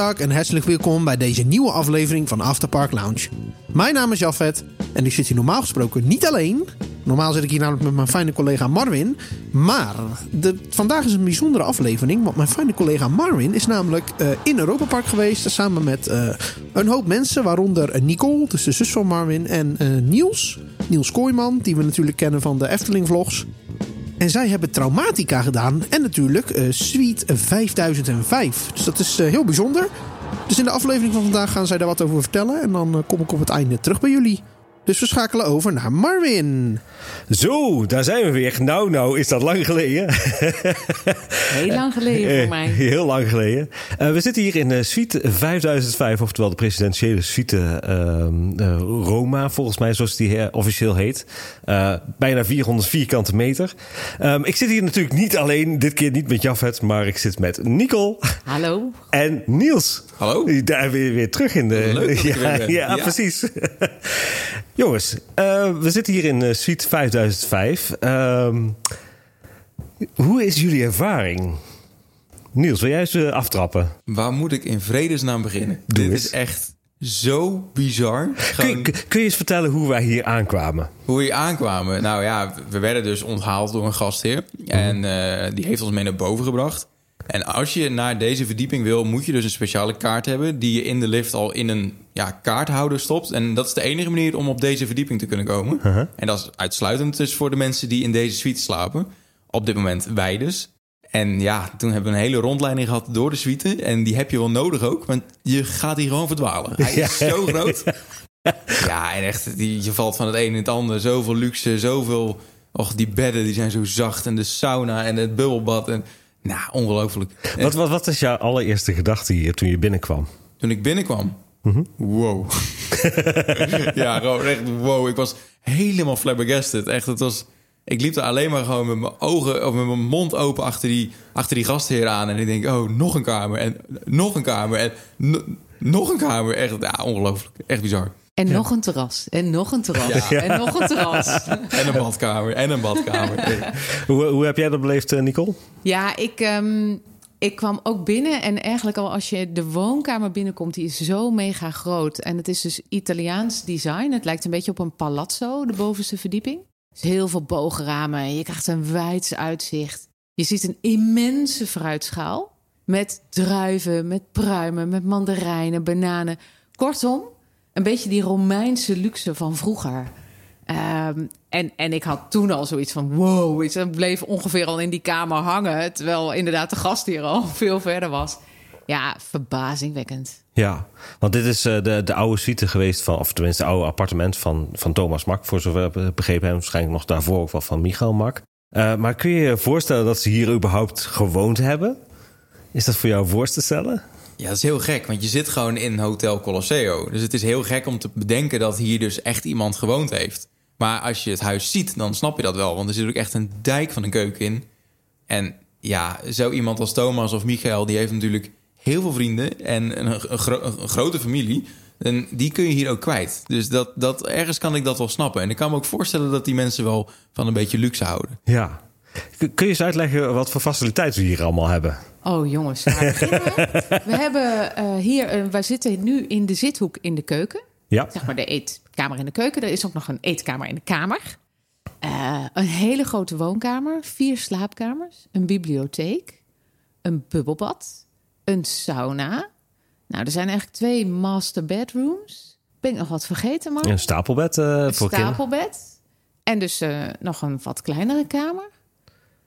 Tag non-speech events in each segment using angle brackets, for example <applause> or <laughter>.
En hartelijk welkom bij deze nieuwe aflevering van Afterpark Lounge. Mijn naam is Jafet en ik zit hier normaal gesproken niet alleen. Normaal zit ik hier namelijk met mijn fijne collega Marvin. Maar de, vandaag is een bijzondere aflevering, want mijn fijne collega Marvin is namelijk uh, in Europa Park geweest. Samen met uh, een hoop mensen, waaronder Nicole, dus de zus van Marvin, en Niels. Niels Kooijman, die we natuurlijk kennen van de Efteling vlogs. En zij hebben Traumatica gedaan. En natuurlijk uh, Suite 5005. Dus dat is uh, heel bijzonder. Dus in de aflevering van vandaag gaan zij daar wat over vertellen. En dan uh, kom ik op het einde terug bij jullie. Dus we schakelen over naar Marvin. Zo, daar zijn we weer. Nou, nou, is dat lang geleden? Heel lang geleden voor mij. Heel lang geleden. Uh, we zitten hier in uh, suite 5005, oftewel de presidentiële suite uh, Roma, volgens mij, zoals die officieel heet. bijna 400 vierkante meter. Um, ik zit hier natuurlijk niet alleen, dit keer niet met Jafet, maar ik zit met Nicole. Hallo. En Niels. Hallo. Daar weer, weer terug in de. Leuk <laughs> ja, ja, ja, precies. <laughs> Jongens, uh, we zitten hier in Suite 5005. Uh, hoe is jullie ervaring? Niels, wil jij eens uh, aftrappen? Waar moet ik in vredesnaam beginnen? Doe Dit eens. is echt zo bizar. Gewoon... Kun, je, kun, je eens vertellen hoe wij hier aankwamen? Hoe we hier aankwamen? Nou ja, we werden dus onthaald door een gastheer. Mm -hmm. En die heeft ons mee naar boven gebracht. En als je naar deze verdieping wil, moet je dus een speciale kaart hebben... die je in de lift al in een ja, kaarthouder stopt. En dat is de enige manier om op deze verdieping te kunnen komen. Uh -huh. En dat is uitsluitend dus voor de mensen die in deze suite slapen. Op dit moment wij dus. En ja, toen hebben we een hele rondleiding gehad door de suite. En die heb je wel nodig ook, want je gaat hier gewoon verdwalen. Hij is ja. zo groot. <laughs> ja, en echt, die, je valt van het een in het ander. Zoveel luxe, zoveel... Och, die bedden die zijn zo zacht. En de sauna en het bubbelbad. En, nou, ongelooflijk. Wat, wat, wat is jouw allereerste gedachte hier toen je binnenkwam? Toen ik binnenkwam? Mm -hmm. Wow. <laughs> ja, gewoon echt wow. Ik was helemaal flabbergasted. Echt, het was... Ik liep er alleen maar gewoon met mijn ogen of met mijn mond open achter die, achter die gastheer aan. En ik denk, oh, nog een kamer en nog een kamer en nog een kamer. Echt, ja, ongelooflijk. Echt bizar. En ja. nog een terras. En nog een terras. Ja. En nog een terras. <laughs> en een badkamer. En een badkamer. hoe, hoe heb jij dat beleefd, Nicole? Ja, ik, um, ik kwam ook binnen. En eigenlijk al als je de woonkamer binnenkomt, die is zo mega groot. En het is dus Italiaans design. Het lijkt een beetje op een palazzo, de bovenste verdieping. Dus heel veel bogenramen. Je krijgt een wijds uitzicht. Je ziet een immense fruitschaal. Met druiven, met pruimen, met mandarijnen, bananen. Kortom, een beetje die Romeinse luxe van vroeger. Um, en, en ik had toen al zoiets van: wow, ik bleef ongeveer al in die kamer hangen. Terwijl inderdaad de gast hier al <laughs> veel verder was. Ja, verbazingwekkend. Ja, want dit is uh, de, de oude suite geweest van, of tenminste, het oude appartement van, van Thomas Mak. Voor zover we begrepen hebben, waarschijnlijk nog daarvoor ook wel van Michael Mak. Uh, maar kun je je voorstellen dat ze hier überhaupt gewoond hebben? Is dat voor jou voor te stellen? Ja, dat is heel gek, want je zit gewoon in Hotel Colosseo. Dus het is heel gek om te bedenken dat hier dus echt iemand gewoond heeft. Maar als je het huis ziet, dan snap je dat wel. Want er zit ook echt een dijk van een keuken in. En ja, zo iemand als Thomas of Michael, die heeft natuurlijk heel veel vrienden en een, een, een, grote familie. En die kun je hier ook kwijt. Dus dat, dat, ergens kan ik dat wel snappen. En ik kan me ook voorstellen dat die mensen wel van een beetje luxe houden. Ja. Kun je eens uitleggen wat voor faciliteiten we hier allemaal hebben? Oh jongens, <laughs> we hebben uh, hier, uh, wij zitten nu in de zithoek in de keuken. Ja. Zeg maar de eetkamer in de keuken. Er is ook nog een eetkamer in de kamer. Uh, een hele grote woonkamer, vier slaapkamers, een bibliotheek, een bubbelbad, een sauna. Nou, er zijn eigenlijk twee master bedrooms. Ben ik nog wat vergeten, maar? Een stapelbed uh, een voor stapelbed. Kinderen. En dus nog een wat kleinere kamer.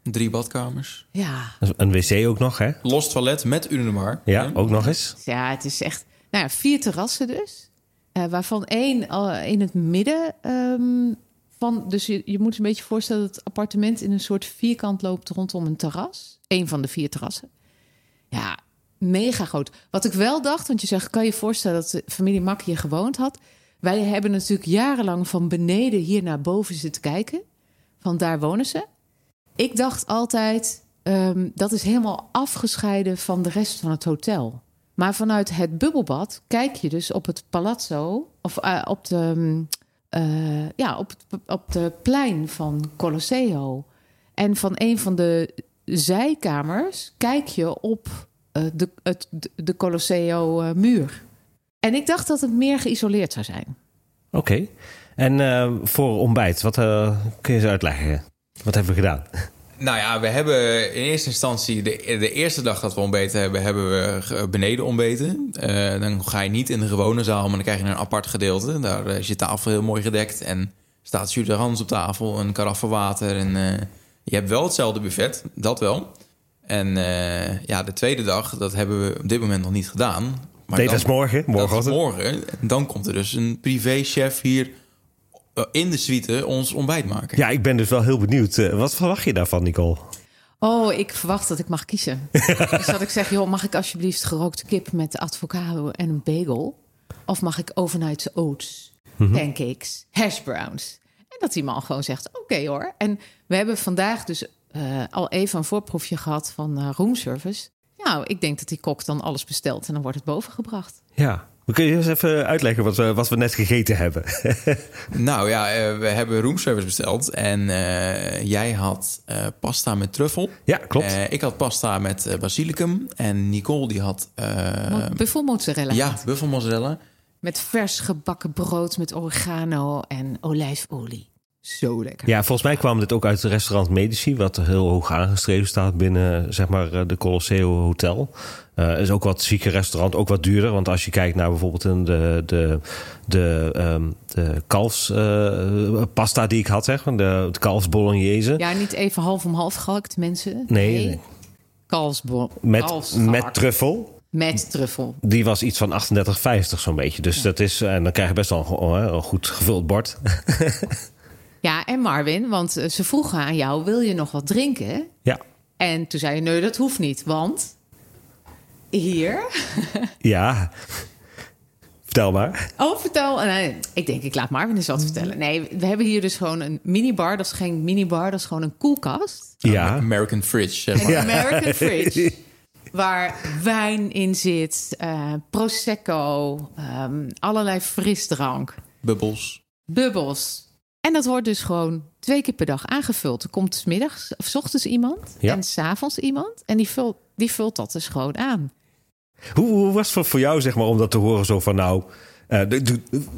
Drie badkamers. Ja. Een wc ook nog, hè? Los toilet met urinoir. Ja, ook nog eens. Ja, het is echt... Nou ja, vier terrassen dus. Uh, waarvan één al in het midden um, van... Dus je, je moet je een beetje voorstellen dat het appartement in een soort vierkant loopt rondom een terras. Eén van de vier terrassen. Ja, mega groot. Wat ik wel dacht, want je zegt, kan je voorstellen dat de familie Mak hier gewoond had? Wij hebben natuurlijk jarenlang van beneden hier naar boven zitten kijken. Van daar wonen ze. Ik dacht altijd, um, dat is helemaal afgescheiden van de rest van het hotel. Maar vanuit het bubbelbad kijk je dus op het palazzo, of uh, op de, uh, ja, op, op de plein van Colosseo. En van een van de zijkamers kijk je op eh, de, het, de, Colosseo-muur. En ik dacht dat het meer geïsoleerd zou zijn. Oké. En eh, voor ontbijt, wat eh, kun je eens uitleggen? Wat hebben we gedaan? Nou ja, we hebben in eerste instantie... De, de eerste dag dat we ontbeten hebben... hebben we beneden ontbeten. Eh, dan ga je niet in de gewone zaal... maar dan krijg je een apart gedeelte. Daar eh, is je tafel heel mooi gedekt... en staat jus d'orange op tafel, een karaffe water... en eh, je hebt wel hetzelfde buffet, dat wel. En ja, de tweede dag, dat hebben we op dit moment nog niet gedaan. Maar Nee, dan- dat is morgen. dat is Morgenochtend. morgen. En dan komt er dus een privéchef hier in de suite ons ontbijt maken. Ja, ik ben dus wel heel benieuwd. Eh, wat verwacht je daarvan, Nicole? Oh, ik verwacht dat ik mag kiezen. <laughs> dus dat ik zeg, joh, mag ik alsjeblieft gerookte kip met avocado en een bagel? Of mag ik overnightse oats, pancakes, hash browns? En dat die man gewoon zegt, oké hoor. En we hebben vandaag dus eh, al even een voorproefje gehad van eh roomservice. Nou, ik denk dat die kok dan alles bestelt en dan wordt het bovengebracht. Ja. We kunnen je eens even uitleggen wat we, wat we net gegeten hebben. <laughs> Nou ja, eh, we hebben roomservice besteld. En eh, jij had eh, pasta met truffel. ja, klopt. Eh, ik had pasta met eh, basilicum. En Nicole die had... eh, Mo- Buffelmozzarella. ja, buffelmozzarella. Met vers gebakken brood met oregano en olijfolie. Zo lekker. Ja, volgens mij kwam dit ook uit het restaurant Medici, wat heel hoog aangeschreven staat binnen zeg maar, eh, de Colosseo Hotel. Eh is ook wat zieke restaurant, ook wat duurder. Want als je kijkt naar bijvoorbeeld een- de, de, de, ehm de kalfspasta die ik had, zeg maar, de, de kalfs bolognese. Ja, niet even half om half gehakt, mensen. Nee, nee. Kalfsbo- Met, kalfsgehakt. met truffel. Met truffel. Die was iets van 38,50 zo'n beetje. Dus dat is, en dan krijg je best wel een, hè, een goed gevuld bord. <laughs> Ja, en Marvin, want eh, ze vroegen aan jou, wil je nog wat drinken? ja. En toen zei je, nee, dat hoeft niet, want hier... <laughs> Ja. Vertel maar. Oh, vertel. En, eh, ik denk, ik laat Marvin eens wat vertellen. Nee, we hebben hier dus gewoon een minibar. Dat is geen minibar, dat is gewoon een koelkast. Ja. American Fridge, zeg maar. Een American <laughs> fridge. Waar wijn in zit, eh, prosecco, ehm, allerlei frisdrank, Bubbels. bubbels. En dat wordt dus gewoon twee keer per dag aangevuld. Er komt 's middags of 's ochtends iemand Ja. en s'avonds iemand. En die vult, die vult dat dus gewoon aan. Hoe, hoe was het voor, jou, zeg maar, om dat te horen zo van nou... eh,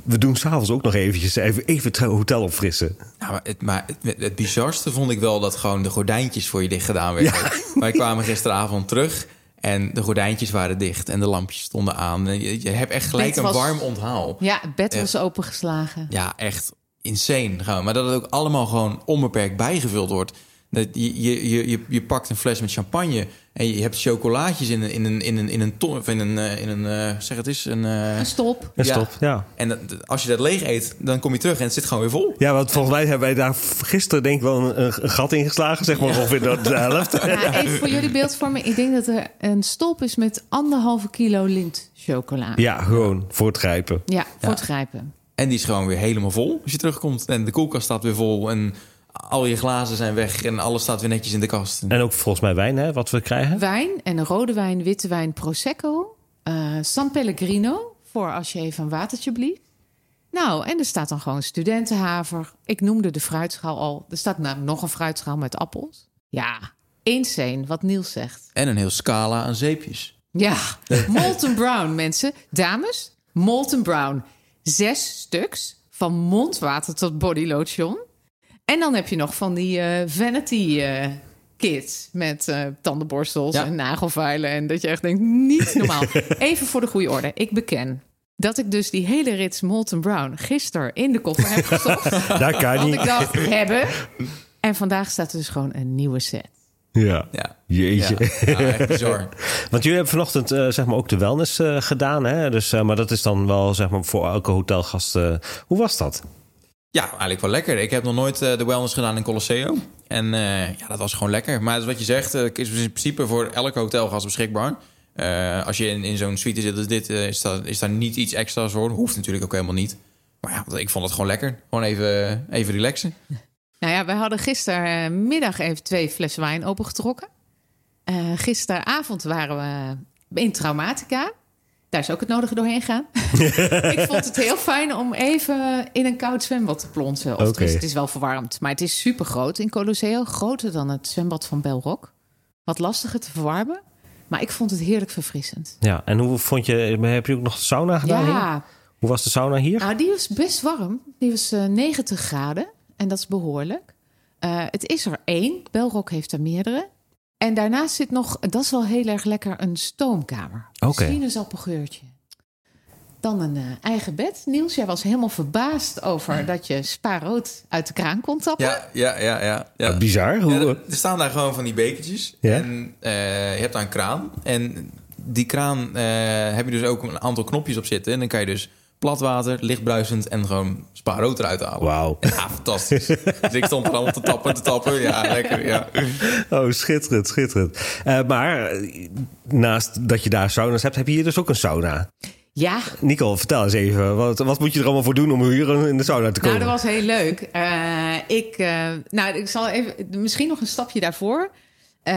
we doen s'avonds ook nog eventjes even, even het hotel opfrissen. Nou, maar het, maar het, het bizarste vond ik wel dat gewoon de gordijntjes voor je dicht gedaan werden. <laughs> Wij kwamen gisteravond terug en de gordijntjes waren dicht en de lampjes stonden aan. Je, je hebt echt gelijk een warm onthaal. Ja, het bed was opengeslagen. Ja, echt insane. Gewoon. Maar dat het ook allemaal gewoon onbeperkt bijgevuld wordt. Dat je, je, je, je, je pakt een fles met champagne en je hebt chocolaatjes in een, in een, in een, in een ton, of in een, eh, in een eh, zeg het eens, een... eh, Een stop. En Ja. stop, ja. en dat- als je dat leeg eet, dan kom je terug en het zit gewoon weer vol. Ja, want volgens mij hebben wij daar gisteren denk ik wel een, een gat in geslagen, zeg maar, ongeveer de, de helft. <laughs> Ja, even voor jullie beeldvorming. Ik denk dat er een stop is met anderhalve kilo lint chocola. Ja, gewoon voor het grijpen. Ja, voor Ja. het grijpen. En die is gewoon weer helemaal vol als je terugkomt. En de koelkast staat weer vol en al je glazen zijn weg en alles staat weer netjes in de kast. En ook volgens mij wijn, hè, wat we krijgen. Wijn en rode wijn, witte wijn, prosecco. eh San Pellegrino, voor als je even een watertje blieft. Nou, en er staat dan gewoon studentenhaver. Ik noemde de fruitschaal al. Er staat nou nog een fruitschaal met appels. Ja, insane wat Niels zegt. En een heel scala aan zeepjes. Ja, Molten Brown, mensen. Dames, Molten Brown. Zes stuks, van mondwater tot body lotion. En dan heb je nog van die eh, vanity eh, kits met eh, tandenborstels Ja. en nagelveilen. En dat je echt denkt, niet normaal. <laughs> Even voor de goede orde. Ik beken dat ik dus die hele rits Molten Brown gisteren in de koffer heb gestopt. <laughs> Daar kan want niet. ik dacht, hebben. En vandaag staat er dus gewoon een nieuwe set. Ja. Ja. Jeetje. Ja, ja, echt bizar. <laughs> Want jullie hebben vanochtend eh, zeg maar ook de wellness eh, gedaan, hè? Dus, eh, maar dat is dan wel zeg maar voor elke hotelgast. hoe was dat? Ja, eigenlijk wel lekker. Ik heb nog nooit de wellness gedaan in Colosseo. En ja, dat was gewoon lekker. Maar is wat je zegt, is in principe voor elke hotelgast beschikbaar. Als je in, in zo'n suite zit als dit, is, dat, is daar niet iets extra's voor. Hoeft natuurlijk ook helemaal niet. Maar ja, ik vond het gewoon lekker. Gewoon even, even relaxen. Nou ja, wij hadden gistermiddag even twee flessen wijn opengetrokken. Eh gisteravond waren we in Traumatica. Daar is ook het nodige doorheen gaan. <laughs> ik vond het heel fijn om even in een koud zwembad te plonsen. Of het is wel verwarmd. Maar het is super groot in Colosseo. Groter dan het zwembad van Belrock. Wat lastiger te verwarmen. Maar ik vond het heerlijk verfrissend. Ja, en hoe vond je, heb je ook nog sauna gedaan? hier? Ja, Hoe was de sauna hier? nou, die was best warm. Die was eh, 90 graden en dat is behoorlijk. Eh, het is er één. Belrock heeft er meerdere. En daarnaast zit nog, dat is wel heel erg lekker, een stoomkamer. Oké. Een sinaasappelgeurtje. Dan een eh, eigen bed. Niels, jij was helemaal verbaasd over dat je spaarrood uit de kraan kon tappen. Ja, ja, ja, ja. ja. Wat bizar. Hoe, Ja, er er staan daar gewoon van die bekertjes. Ja? En eh, je hebt daar een kraan. En die kraan eh, heb je dus ook een aantal knopjes op zitten. En dan kan je dus plat water, lichtbruisend en gewoon spaarrood eruit halen. Wauw. Ja, fantastisch. dus ik stond er allemaal te tappen, te tappen. Ja, lekker, ja. Oh, schitterend, schitterend. Eh, maar eh, naast dat je daar sauna's hebt, heb je hier dus ook een sauna. Ja, Nicole, vertel eens even. Wat, wat moet je er allemaal voor doen om hier in de sauna te komen? Nou, dat was heel leuk. Eh, ik, eh, nou, ik zal even, misschien nog een stapje daarvoor. Eh,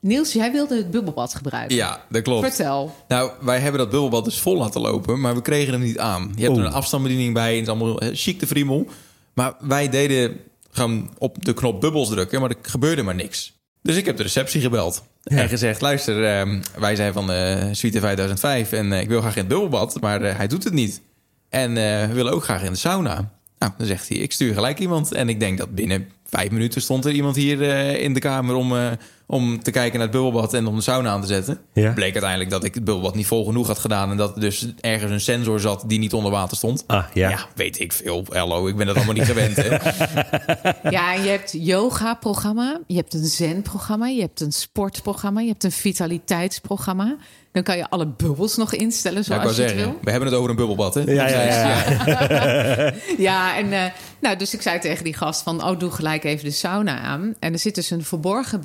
Niels, jij wilde het bubbelbad gebruiken. Ja, dat klopt. Vertel. Nou, wij hebben dat bubbelbad dus vol laten lopen, maar we kregen hem niet aan. Je hebt er een afstandsbediening bij, het is allemaal eh, chic de friemel. Maar wij deden gewoon op de knop bubbels drukken, maar er gebeurde maar niks. Dus ik heb de receptie gebeld Ja. en gezegd, luister, ehm, wij zijn van de Suite 5005 en eh, ik wil graag in het bubbelbad, maar eh, hij doet het niet. En eh, we willen ook graag in de sauna. Nou, dan zegt hij, ik stuur gelijk iemand. En ik denk dat binnen vijf minuten stond er iemand hier eh, in de kamer om, eh, om te kijken naar het bubbelbad en om de sauna aan te zetten. Ja. Bleek uiteindelijk dat ik het bubbelbad niet vol genoeg had gedaan. En dat er dus ergens een sensor zat die niet onder water stond. Ah, ja. Ja, weet ik veel. Hallo, ik ben dat allemaal niet gewend. Hè? <laughs> Ja, en je hebt yoga-programma, je hebt een zen-programma, je hebt een sportprogramma, je hebt een vitaliteitsprogramma. Dan kan je alle bubbels nog instellen Ja, ik zoals wou je het zeggen, wil. we hebben het over een bubbelbad, hè? Ja, ja, ja. <laughs> Ja, en eh, nou, dus ik zei tegen die gast van, oh, doe gelijk even de sauna aan. En er zit dus een verborgen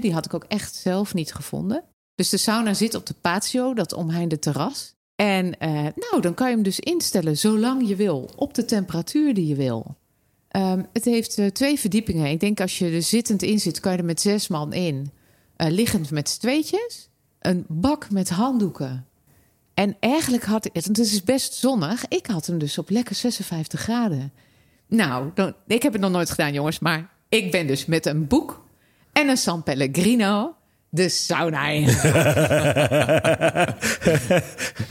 Die had ik ook echt zelf niet gevonden. Dus de sauna zit op de patio, dat omheinde terras. En eh, nou, dan kan je hem dus instellen zolang je wil, op de temperatuur die je wil. Ehm, het heeft eh, twee verdiepingen. Ik denk als je er zittend in zit, kan je er met zes man in. Eh, liggend met z'n tweetjes. Een bak met handdoeken. En eigenlijk had ik het is best zonnig. Ik had hem dus op lekker 56 graden. Nou, dan, ik heb het nog nooit gedaan, jongens. Maar ik ben dus met een boek en een San Pellegrino de sauna in. <laughs>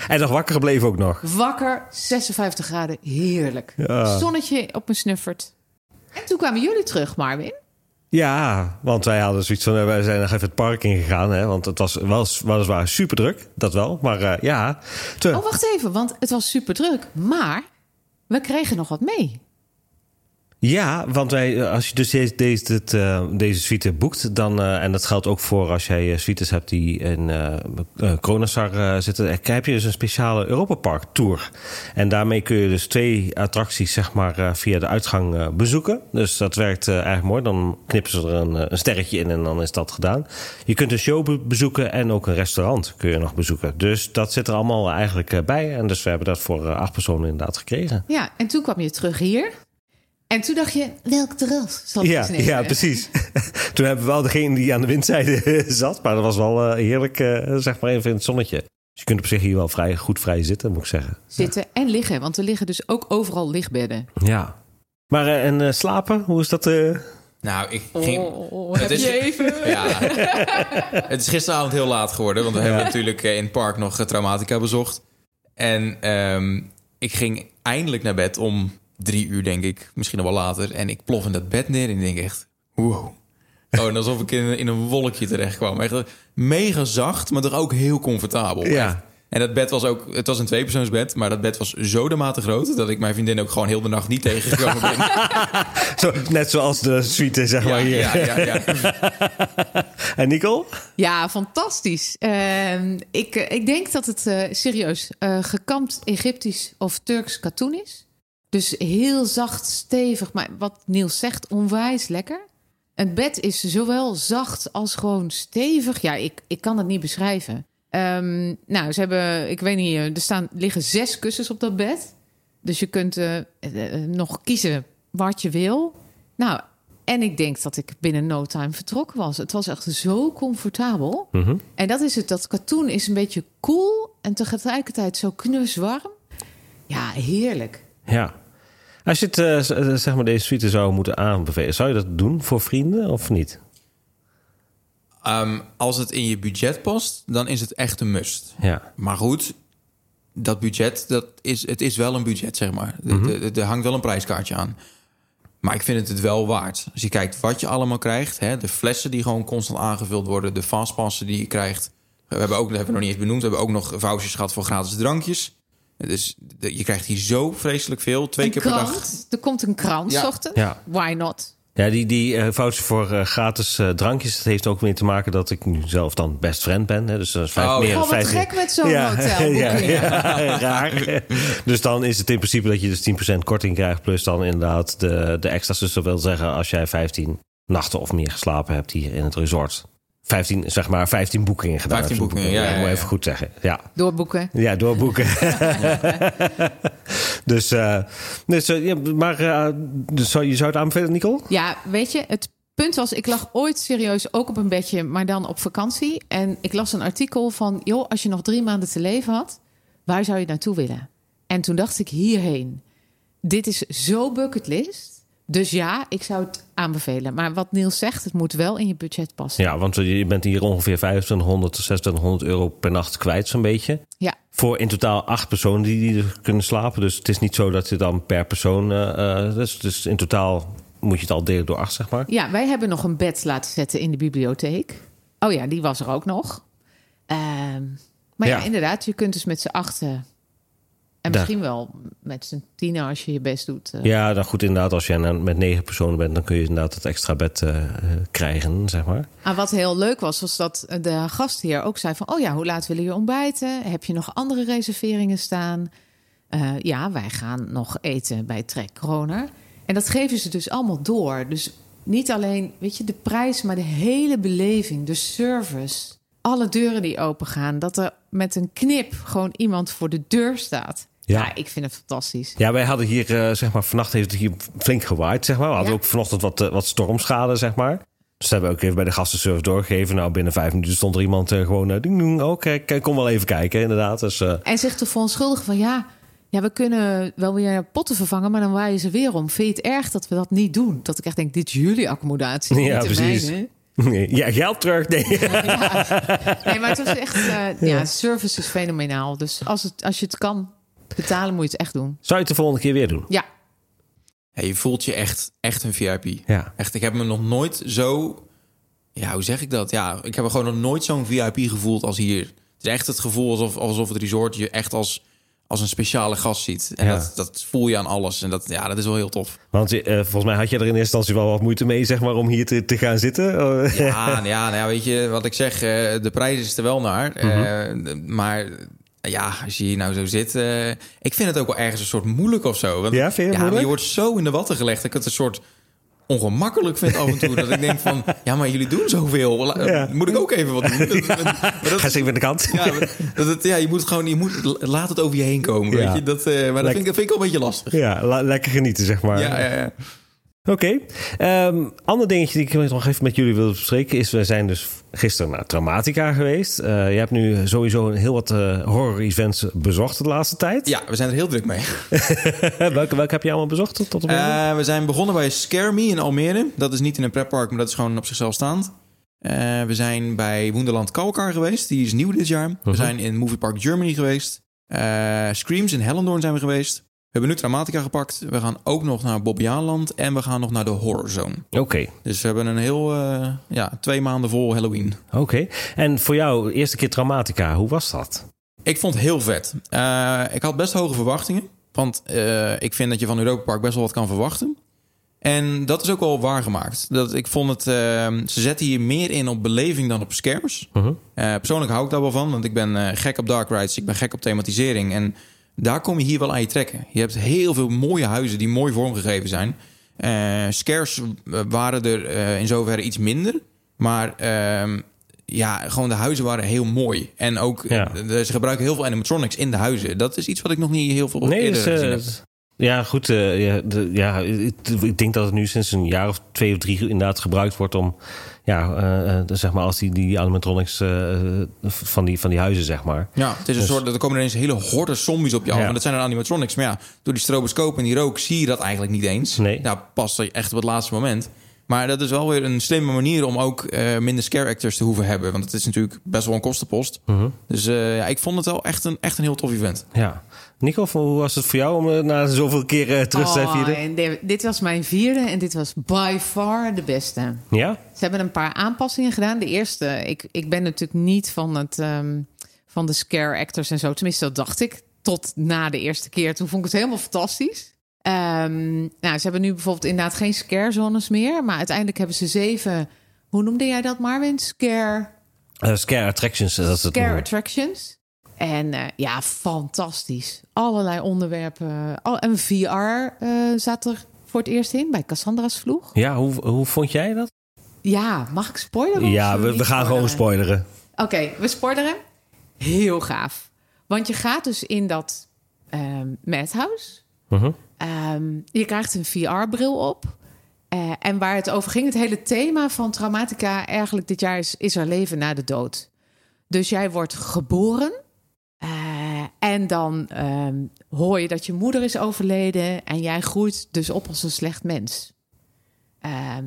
en nog wakker gebleven ook nog. Wakker, 56 graden, heerlijk. Ja. Zonnetje op me snuffert. En toen kwamen jullie terug, Marvin. Ja, want wij hadden zoiets van, eh, wij zijn nog even het park ingegaan. Hè, want het was wel weliswaar super druk, dat wel. Maar eh, ja, Oh, wacht even, want het was super druk. Maar we kregen nog wat mee. Ja, want wij, eh, als je dus deze, deze, dit, eh, deze suite boekt, dan, eh, en dat geldt ook voor als jij suites hebt die in Kronasar zitten, heb je dus een speciale Europa Park Tour. En daarmee kun je dus twee attracties zeg maar via de uitgang bezoeken. Dus dat werkt erg mooi. Dan knippen ze er een, een sterretje in en dan is dat gedaan. Je kunt een show be- bezoeken en ook een restaurant kun je nog bezoeken. Dus dat zit er allemaal eigenlijk bij. En dus we hebben dat voor acht personen inderdaad gekregen. Ja, en toen kwam je terug hier. En toen dacht je, welk terras zal ik Ja, nemen? ja, precies. <laughs> Toen hebben we wel degene die aan de windzijde <laughs> zat. Maar dat was wel eh, heerlijk, eh, zeg maar even in het zonnetje. Dus je kunt op zich hier wel vrij goed vrij zitten, moet ik zeggen. Zitten en liggen, want er liggen dus ook overal lichtbedden. Ja. Maar eh, en slapen, hoe is dat? eh? Nou, ik ging... Oh, Het heb is- je even... <laughs> Ja, het is gisteravond heel laat geworden. Want we hebben natuurlijk in het park nog Traumatica bezocht. En ehm, ik ging eindelijk naar bed om drie uur, denk ik. Misschien nog wel later. En ik plof in dat bed neer en ik denk echt... Wow. <laughs> Oh, en alsof ik in, in een wolkje terecht kwam. Echt mega zacht, maar toch ook heel comfortabel. Ja. Echt. En dat bed was ook... Het was een tweepersoonsbed, maar dat bed was zo dermate groot... dat ik mijn vriendin ook gewoon heel de nacht niet tegengekomen ben. <laughs> Zo, net zoals de suite, zeg maar Ja, hier. ja, ja, ja. <laughs> En Nicole? Ja, fantastisch. Ehm, ik, eh, ik denk dat het eh, serieus eh gekamd Egyptisch of Turks katoen is. Dus heel zacht, stevig, maar wat Niels zegt, onwijs lekker. Het bed is zowel zacht als gewoon stevig. Ja, ik, ik kan het niet beschrijven. Ehm, nou, ze hebben, ik weet niet, eh, er staan, liggen zes kussens op dat bed. Dus je kunt eh, eh, nog kiezen wat je wil. Nou, en ik denk dat ik binnen no time vertrokken was. Het was echt zo comfortabel. Mhm. En dat is het, dat katoen is een beetje koel en tegelijkertijd zo knuswarm. Ja, heerlijk. Ja. Als je het, zeg maar deze suite zou moeten aanbevelen, zou je dat doen voor vrienden of niet? Ehm, als het in je budget past, dan is het echt een must. Ja. Maar goed, dat budget, dat is, het is wel een budget, zeg maar. Er- Er hangt wel een prijskaartje aan. Maar ik vind het het wel waard. Als je kijkt wat je allemaal krijgt. Hè, de flessen die gewoon constant aangevuld worden. De fastpassen die je krijgt. We hebben ook, dat hebben we nog niet eens benoemd. We hebben ook nog vouchers gehad voor gratis drankjes. Dus je krijgt hier zo vreselijk veel. Twee een keer per dag. krant. Er komt een krant, Ja. Ja. Why not? Ja, die, die voucher voor eh, gratis eh, drankjes... dat heeft ook mee te maken dat ik nu zelf dan best friend ben. Hè, dus dat is vijf, Oh, meer dan Oh, wat 15 gek met zo'n hotel. <laughs> ja, ja, <laughs> raar. Dus dan is het in principe dat je dus 10% korting krijgt... plus dan inderdaad de, de extra's. Dus dat wil zeggen als jij 15 nachten of meer geslapen hebt hier in het resort... 15, zeg maar 15 boekingen gedaan. 15 hebt. boekingen, ja, ja, moet ik ja. even goed zeggen. Ja, Doorboeken. ja doorboeken. <laughs> dus, eh, dus eh, maar eh, dus zou, je zou het aanbevelen, Nicole? Ja, weet je, het punt was, ik lag ooit serieus ook op een bedje, maar dan op vakantie. En ik las een artikel van, joh, als je nog drie maanden te leven had, waar zou je naartoe willen? En toen dacht ik hierheen. Dit is zo bucketlist. Dus ja, ik zou het aanbevelen. Maar wat Niels zegt, het moet wel in je budget passen. Ja, want je bent hier ongeveer 2500 tot 2600 euro per nacht kwijt, zo'n beetje. Ja, Voor in totaal acht personen die, die er kunnen slapen. Dus het is niet zo dat je dan per persoon. eh, dus, dus in totaal moet je het al delen door acht, zeg maar. Ja, wij hebben nog een bed laten zetten in de bibliotheek. Oh ja, die was er ook nog. Ehm, maar ja. Ja. inderdaad, je kunt dus met z'n achten... en Daar- misschien wel met z'n tienen als je je best doet. eh. Ja, dan goed, inderdaad. Als jij nou met negen personen bent, dan kun je inderdaad het extra bed eh, eh, krijgen, zeg maar. Maar wat heel leuk was, was dat de gastheer ook zei van... oh ja, hoe laat willen je ontbijten? Heb je nog andere reserveringen staan? Ja, wij gaan nog eten bij Trek Kroner. En dat geven ze dus allemaal door. Dus niet alleen, weet je, de prijs, maar de hele beleving, de service. Alle deuren die open gaan. Dat er met een knip gewoon iemand voor de deur staat. Ja. Ja, ik vind het fantastisch. Ja, wij hadden hier, eh, zeg maar, vannacht heeft het hier flink gewaaid, zeg maar. We hadden Ja. ook vanochtend wat, eh, wat stormschade, zeg maar. Dus dat hebben we ook even bij de gastenservice doorgegeven. Nou, binnen vijf minuten stond er iemand eh, gewoon... eh, ding, ding, oh, kijk, kijk, kom wel even kijken, inderdaad. Dus, En zich te verontschuldigen van ja, ja, we kunnen wel weer potten vervangen, maar dan waaien ze weer om. Vind je het erg dat we dat niet doen? Dat ik echt denk, dit is jullie accommodatie, Ja, precies. nee, <laughs> ja, geld terug. Nee. <laughs> Nee, maar het was echt, ja, service is fenomenaal. Dus als, het, als je het kan betalen, moet je het echt doen. Zou je het de volgende keer weer doen? Ja, Ja, je voelt je echt, echt een VIP. Ja. Echt, ik heb me nog nooit zo... Ja, hoe zeg ik dat? Ja, ik heb me gewoon nog nooit zo'n VIP gevoeld als hier. Het is echt het gevoel alsof, alsof het resort je echt als, als een speciale gast ziet. En Ja. dat, dat voel je aan alles. En dat, ja, dat is wel heel tof. Want eh, volgens mij had je er in eerste instantie wel wat moeite mee, zeg maar, om hier te, te gaan zitten. Oh, Ja, <laughs> ja, nou ja, weet je wat ik zeg? eh, de prijs is er wel naar. Eh, maar ja, als je hier nou zo zit... eh, ik vind het ook wel ergens een soort moeilijk of zo. Want, Ja, vind je je wordt zo in de watten gelegd... dat ik het een soort ongemakkelijk vind af en toe. dat ik denk van, <laughs> ja, maar jullie doen zoveel. Ja. Moet ik ook even wat doen? <laughs> Dat- dat- maar dat- Ga eens even aan de kant. ja, dat, ja, je moet gewoon, je moet, laat het over je heen komen. Ja. Weet je? Dat, eh, maar dat vind, ik, dat vind ik wel een beetje lastig. Ja, la- lekker genieten, zeg maar. Ja, ja, ja. Oké. Ehm, ander dingetje die ik nog even met jullie wil bespreken is... we zijn dus gisteren naar Traumatica geweest. Eh, je hebt nu sowieso heel wat eh, horror-events bezocht de laatste tijd. ja, we zijn er heel druk mee. <laughs> welke, welke heb je allemaal bezocht tot op heden? Eh, we zijn begonnen bij Scare Me in Almere. Dat is niet in een pretpark, maar dat is gewoon op zichzelf staand. We zijn bij Wonderland Kalkar geweest. Die is nieuw dit jaar. We Mhm. zijn in Movie Park Germany geweest. Screams in Hellendoorn zijn we geweest. We hebben nu Traumatica gepakt. We gaan ook nog naar Bobbejaanland. En we gaan nog naar de Horror Zone. Oké, Dus we hebben een heel, eh, ja, twee maanden vol Halloween. oké. En voor jou, eerste keer Traumatica, hoe was dat? Ik vond het heel vet. Eh, ik had best hoge verwachtingen. Want eh, ik vind dat je van Europa Park best wel wat kan verwachten. En dat is ook wel waargemaakt. Dat, ik vond het, eh, ze zetten hier meer in op beleving dan op scares. Mhm. Eh, persoonlijk hou ik daar wel van, want ik ben eh, gek op dark rides. Ik ben gek op thematisering. En daar kom je hier wel aan je trekken. Je hebt heel veel mooie huizen die mooi vormgegeven zijn. Scares eh, waren er eh, in zoverre iets minder. Maar ehm, ja, gewoon de huizen waren heel mooi. En ook, Ja. eh, ze gebruiken heel veel animatronics in de huizen. Dat is iets wat ik nog niet heel veel Nee, eerder dus, gezien heb. ja, goed. ja, de, ja, ik, ik denk dat het nu sinds een jaar of twee of drie inderdaad gebruikt wordt om, ja, eh, eh, zeg maar, als die, die animatronics eh, van, die, van die huizen, zeg maar. Ja, het is een Dus- soort, er komen ineens hele horde zombies op je af. Ja. En dat zijn dan animatronics. Maar ja, door die stroboscoop en die rook zie je dat eigenlijk niet eens. Nee. Nou, pas echt op het laatste moment. Maar dat is wel weer een slimme manier om ook minder scare actors te hoeven hebben. Want het is natuurlijk best wel een kostenpost. Mhm. Dus ja, ik vond het wel echt een, echt een heel tof event. Ja. Nico, hoe was het voor jou om eh, na zoveel keer eh, terug te zijn Oh, vierde? dit was mijn vierde en dit was by far de beste. Ja? Ze hebben een paar aanpassingen gedaan. De eerste, ik, ik ben natuurlijk niet van, het, ehm, van de scare actors en zo. Tenminste, dat dacht ik. Tot na de eerste keer. Toen vond ik het helemaal fantastisch. Ehm, nou, ze hebben nu bijvoorbeeld inderdaad geen scare zones meer. Maar uiteindelijk hebben ze zeven... Hoe noemde jij dat, Marvin? Scare, Eh, scare attractions, dat is het. scare noemen. attractions. En eh, ja, fantastisch. Allerlei onderwerpen. Al, en VR eh, zat er voor het eerst in bij Cassandra's Vloeg. Ja, hoe, hoe vond jij dat? Ja, mag ik spoileren? Ja, we, we gaan gewoon spoileren. Oké, we spoileren. Heel gaaf. Want je gaat dus in dat ehm madhouse. Mhm. Ehm, je krijgt een VR-bril op. Eh, en waar het over ging, het hele thema van Traumatica eigenlijk dit jaar is, is er leven na de dood. Dus jij wordt geboren. Eh, en dan ehm, hoor je dat je moeder is overleden. En jij groeit dus op als een slecht mens. Ehm,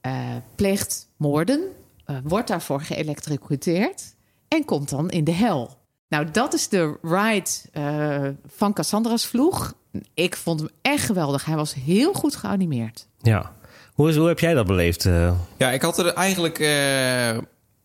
eh, pleegt moorden. eh, wordt daarvoor geëlectrocuteerd. En komt dan in de hel. Nou, dat is de ride eh, van Cassandra's vloeg. Ik vond hem echt geweldig. Hij was heel goed geanimeerd. Ja. Hoe, is, hoe heb jij dat beleefd? Ja, ik had er eigenlijk eh,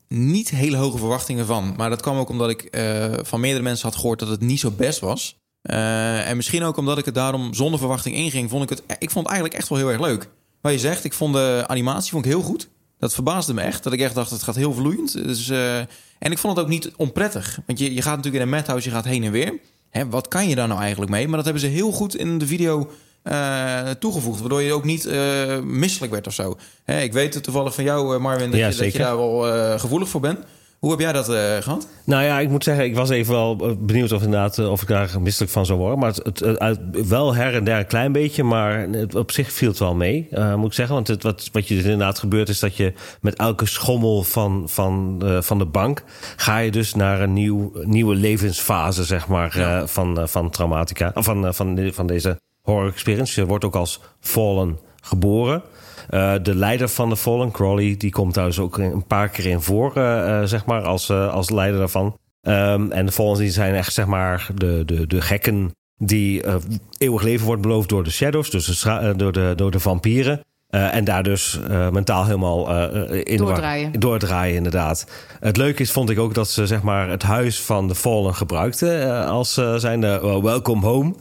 niet hele hoge verwachtingen van. Maar dat kwam ook omdat ik eh, van meerdere mensen had gehoord dat het niet zo best was. Eh, en misschien ook omdat ik het daarom zonder verwachting inging, vond ik het. Ik vond eigenlijk echt wel heel erg leuk. Wat je zegt, ik vond de animatie vond ik heel goed. Dat verbaasde me echt. Dat ik echt dacht, het gaat heel vloeiend. Dus, eh, en ik vond het ook niet onprettig. Want je, je gaat natuurlijk in een madhouse, je gaat heen en weer. Hè, wat kan je daar nou eigenlijk mee? Maar dat hebben ze heel goed in de video eh, toegevoegd. Waardoor je ook niet eh, misselijk werd of zo. Hè, ik weet het toevallig van jou, eh, Marvin, dat, Ja, je, dat je zeker. daar wel gevoelig voor bent. Hoe heb jij dat eh, gehad? Nou ja, ik moet zeggen, ik was even wel benieuwd of inderdaad of ik daar misselijk van zou worden. Maar het, het, wel her en der een klein beetje, maar het, op zich viel het wel mee, moet ik zeggen. Want het, wat, wat je dus inderdaad gebeurt is dat je met elke schommel van, van, van de bank ga je dus naar een nieuw, nieuwe levensfase, zeg maar, van, van traumatica, of van, van, van deze horror experience. Je wordt ook als fallen geboren. Eh, de leider van de Fallen, Crawley, die komt dus ook een paar keer in voor, eh, eh, zeg maar, als, als leider daarvan. Ehm, en de Fallens die zijn echt, zeg maar, de, de, de gekken die eeuwig leven wordt beloofd door de Shadows, dus door, de, door de vampieren. Eh, en daar dus eh, mentaal helemaal eh, in de war- Doordraaien. doordraaien, inderdaad. Het leuke is, vond ik ook dat ze zeg maar, het huis van de Fallen gebruikten als uh, zijn uh, welcome home.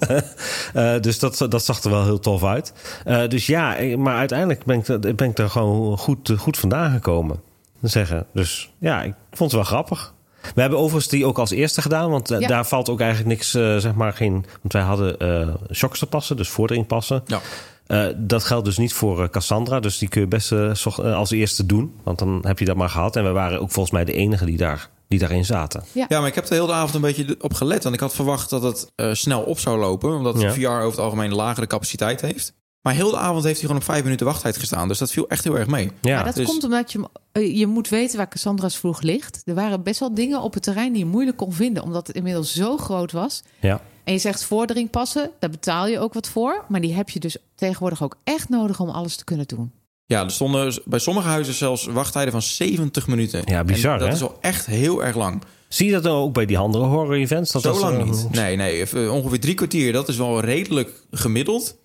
uh, <laughs> dus dat, dat zag er wel heel tof uit. Uh, dus ja, maar uiteindelijk ben ik, ben ik er gewoon goed, goed vandaan gekomen. Zeggen. Dus ja, ik vond het wel grappig. We hebben overigens die ook als eerste gedaan, want ja. daar valt ook eigenlijk niks, uh, zeg maar, geen. Want wij hadden uh, shocksterpassen, dus vorderingpassen. Ja. Uh, dat geldt dus niet voor uh, Cassandra, dus die kun je best uh, als eerste doen. Want dan heb je dat maar gehad. En we waren ook volgens mij de enige die, daar, die daarin zaten. Ja. ja, maar ik heb de hele avond een beetje op gelet. Want ik had verwacht dat het uh, snel op zou lopen. Omdat ja. VR over het algemeen een lagere capaciteit heeft. Maar heel de avond heeft hij gewoon op vijf minuten wachttijd gestaan. Dus dat viel echt heel erg mee. Ja, maar dat dus... komt omdat je, eh, je moet weten waar Cassandra's vroeg ligt. Er waren best wel dingen op het terrein die je moeilijk kon vinden. Omdat het inmiddels zo groot was. Ja. En je zegt vordering passen, daar betaal je ook wat voor. Maar die heb je dus tegenwoordig ook echt nodig om alles te kunnen doen. Ja, er stonden bij sommige huizen zelfs wachttijden van 70 minuten. Ja, bizar en dat hè? is wel echt heel erg lang. Zie je dat nou ook bij die andere horror-events? Dat Zo dat lang er- niet. Nee, nee. eh, Ongeveer drie kwartier. Dat is wel redelijk gemiddeld.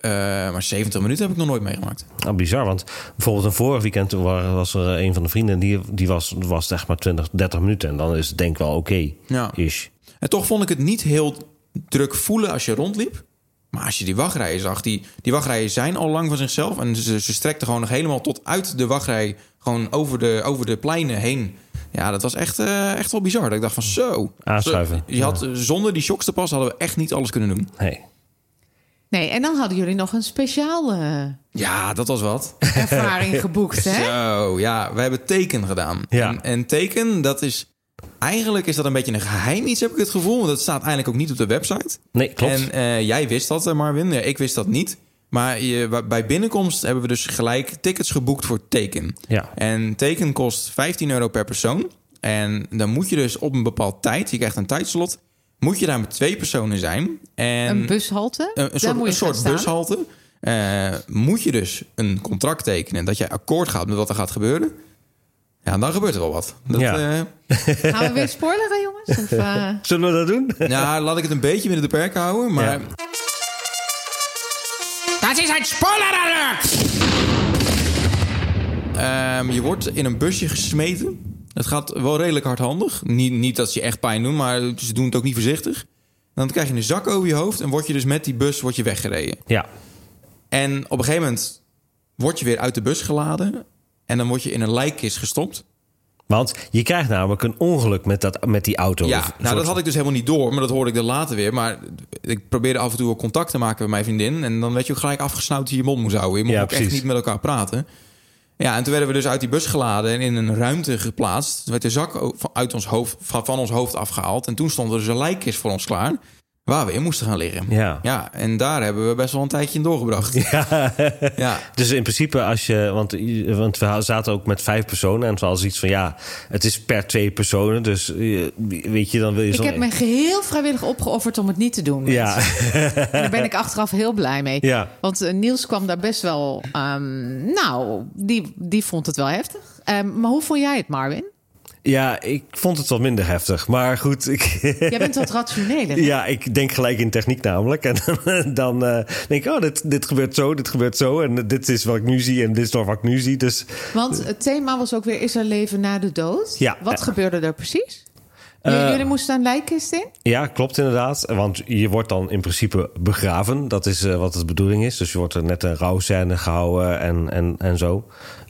Uh, maar 70 minuten heb ik nog nooit meegemaakt. Nou, bizar, want bijvoorbeeld een vorig weekend was er een van de vrienden... die, die was, was echt maar 20, 30 minuten. En dan is het denk ik wel oké. Okay, ja. En toch vond ik het niet heel druk voelen als je rondliep. Maar als je die wachtrijen zag, die, die wachtrijen zijn al lang van zichzelf. En ze, ze strekten gewoon nog helemaal tot uit de wachtrij. Gewoon over de, over de pleinen heen. Ja, dat was echt, uh, echt wel bizar. Dat ik dacht van zo. Aanschuiven. Je had, ja. Zonder die shocks te passen hadden we echt niet alles kunnen doen. Nee. Nee, en dan hadden jullie nog een speciale Ja, dat was wat. ervaring geboekt, hè? <laughs> Zo, ja. We hebben teken gedaan. Ja. En, en teken, dat is... Eigenlijk is dat een beetje een geheim iets, heb ik het gevoel. Want dat staat eigenlijk ook niet op de website. Nee, klopt. En uh, jij wist dat, Marvin. Ja, ik wist dat niet. Maar je, bij binnenkomst hebben we dus gelijk tickets geboekt voor teken. Ja. En teken kost 15 euro per persoon. En dan moet je dus op een bepaald tijd, je krijgt een tijdslot, moet je daar met twee personen zijn. En Een bushalte? Een, een soort, een soort bushalte. eh, moet je dus een contract tekenen dat jij akkoord gaat met wat er gaat gebeuren. Ja, dan gebeurt er wel wat. Dat, Ja. eh, <laughs> Gaan we weer spoileren, jongens? Of, eh, <laughs> Zullen we dat doen? <laughs> nou, laat ik het een beetje binnen de perken houden. Maar Ja. Dat is het spoiler alert! Ehm, je wordt in een busje gesmeten. Het gaat wel redelijk hardhandig. Niet, niet dat ze je echt pijn doen, maar ze doen het ook niet voorzichtig. Dan krijg je een zak over je hoofd en word je dus met die bus word je weggereden. Ja. En op een gegeven moment word je weer uit de bus geladen. En dan word je in een lijkkist gestopt. Want je krijgt namelijk een ongeluk met, dat, met die auto. Ja, nou dat had ik dus helemaal niet door, maar dat hoorde ik er later weer. Maar ik probeerde af en toe contact te maken met mijn vriendin. En dan werd je ook gelijk afgesnauwd dat je mond moest houden. Je mocht Ja, ook echt niet met elkaar praten. Ja, en toen werden we dus uit die bus geladen en in een ruimte geplaatst. Toen werd de zak uit ons hoofd, van, van ons hoofd afgehaald. En toen stond er dus een lijkkist voor ons klaar. Waar we in moesten gaan liggen. Ja. ja, en daar hebben we best wel een tijdje in doorgebracht. <laughs> Ja. Ja. Dus in principe, als je. Want, want we zaten ook met vijf personen. En het was iets van ja, het is per twee personen. Dus eh, weet je, dan wil je ik zo. heb me geheel vrijwillig opgeofferd om het niet te doen. Ja, En daar ben ik achteraf heel blij mee. Ja. Want eh, Niels kwam daar best wel... ehm, nou, die, die vond het wel heftig. Ehm, maar hoe vond jij het, Marvin? Ja, ik vond het wat minder heftig. Maar goed, ik, <laughs> Jij bent wat rationeler. hè? ja, ik denk gelijk in techniek namelijk. En <laughs> dan eh, denk ik, oh, dit, dit gebeurt zo, dit gebeurt zo. En dit is wat ik nu zie en dit is nog wat ik nu zie. Dus Want het thema was ook weer... Is er leven na de dood? Ja. Wat Ja. gebeurde er precies? Eh, Jullie moesten een lijkkist in? Ja, klopt inderdaad. Want je wordt dan in principe begraven. Dat is eh, wat de bedoeling is. Dus je wordt er net een rouwscène gehouden en, en, en zo.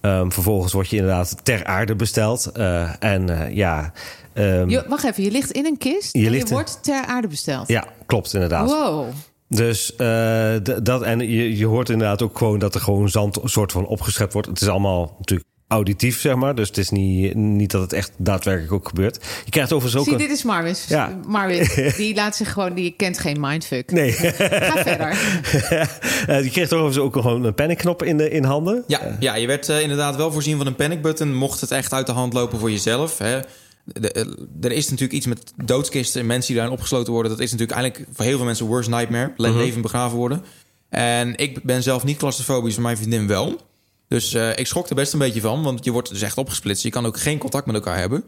Ehm, vervolgens word je inderdaad ter aarde besteld. Eh, en eh, ja, ehm, Je, wacht even, je ligt in een kist Je en je in- wordt ter aarde besteld. ja, klopt inderdaad. Wow. Dus eh, dat, en je, je hoort inderdaad ook gewoon dat er gewoon zand een soort van opgeschept wordt. Het is allemaal natuurlijk auditief, zeg maar. Dus het is niet, niet dat het echt daadwerkelijk ook gebeurt. Je krijgt overigens ook Zie, een... dit is Marvin. Ja. Marvin, <laughs> die laat zich gewoon... Die kent geen mindfuck. Nee, Ga verder. <laughs> Eh, je kreeg overigens ook gewoon een panicknop in, de, in handen. Ja, ja je werd eh, inderdaad wel voorzien van een panic button. Mocht het echt uit de hand lopen voor jezelf. Hè. De- eh, er is natuurlijk iets met doodskisten en mensen die daarin opgesloten worden. Dat is natuurlijk eigenlijk voor heel veel mensen worst nightmare. Le- Levend begraven worden. En ik ben zelf niet claustrofobisch, maar mijn vriendin wel. Dus eh, ik schrok er best een beetje van, want je wordt dus echt opgesplitst. Je kan ook geen contact met elkaar hebben.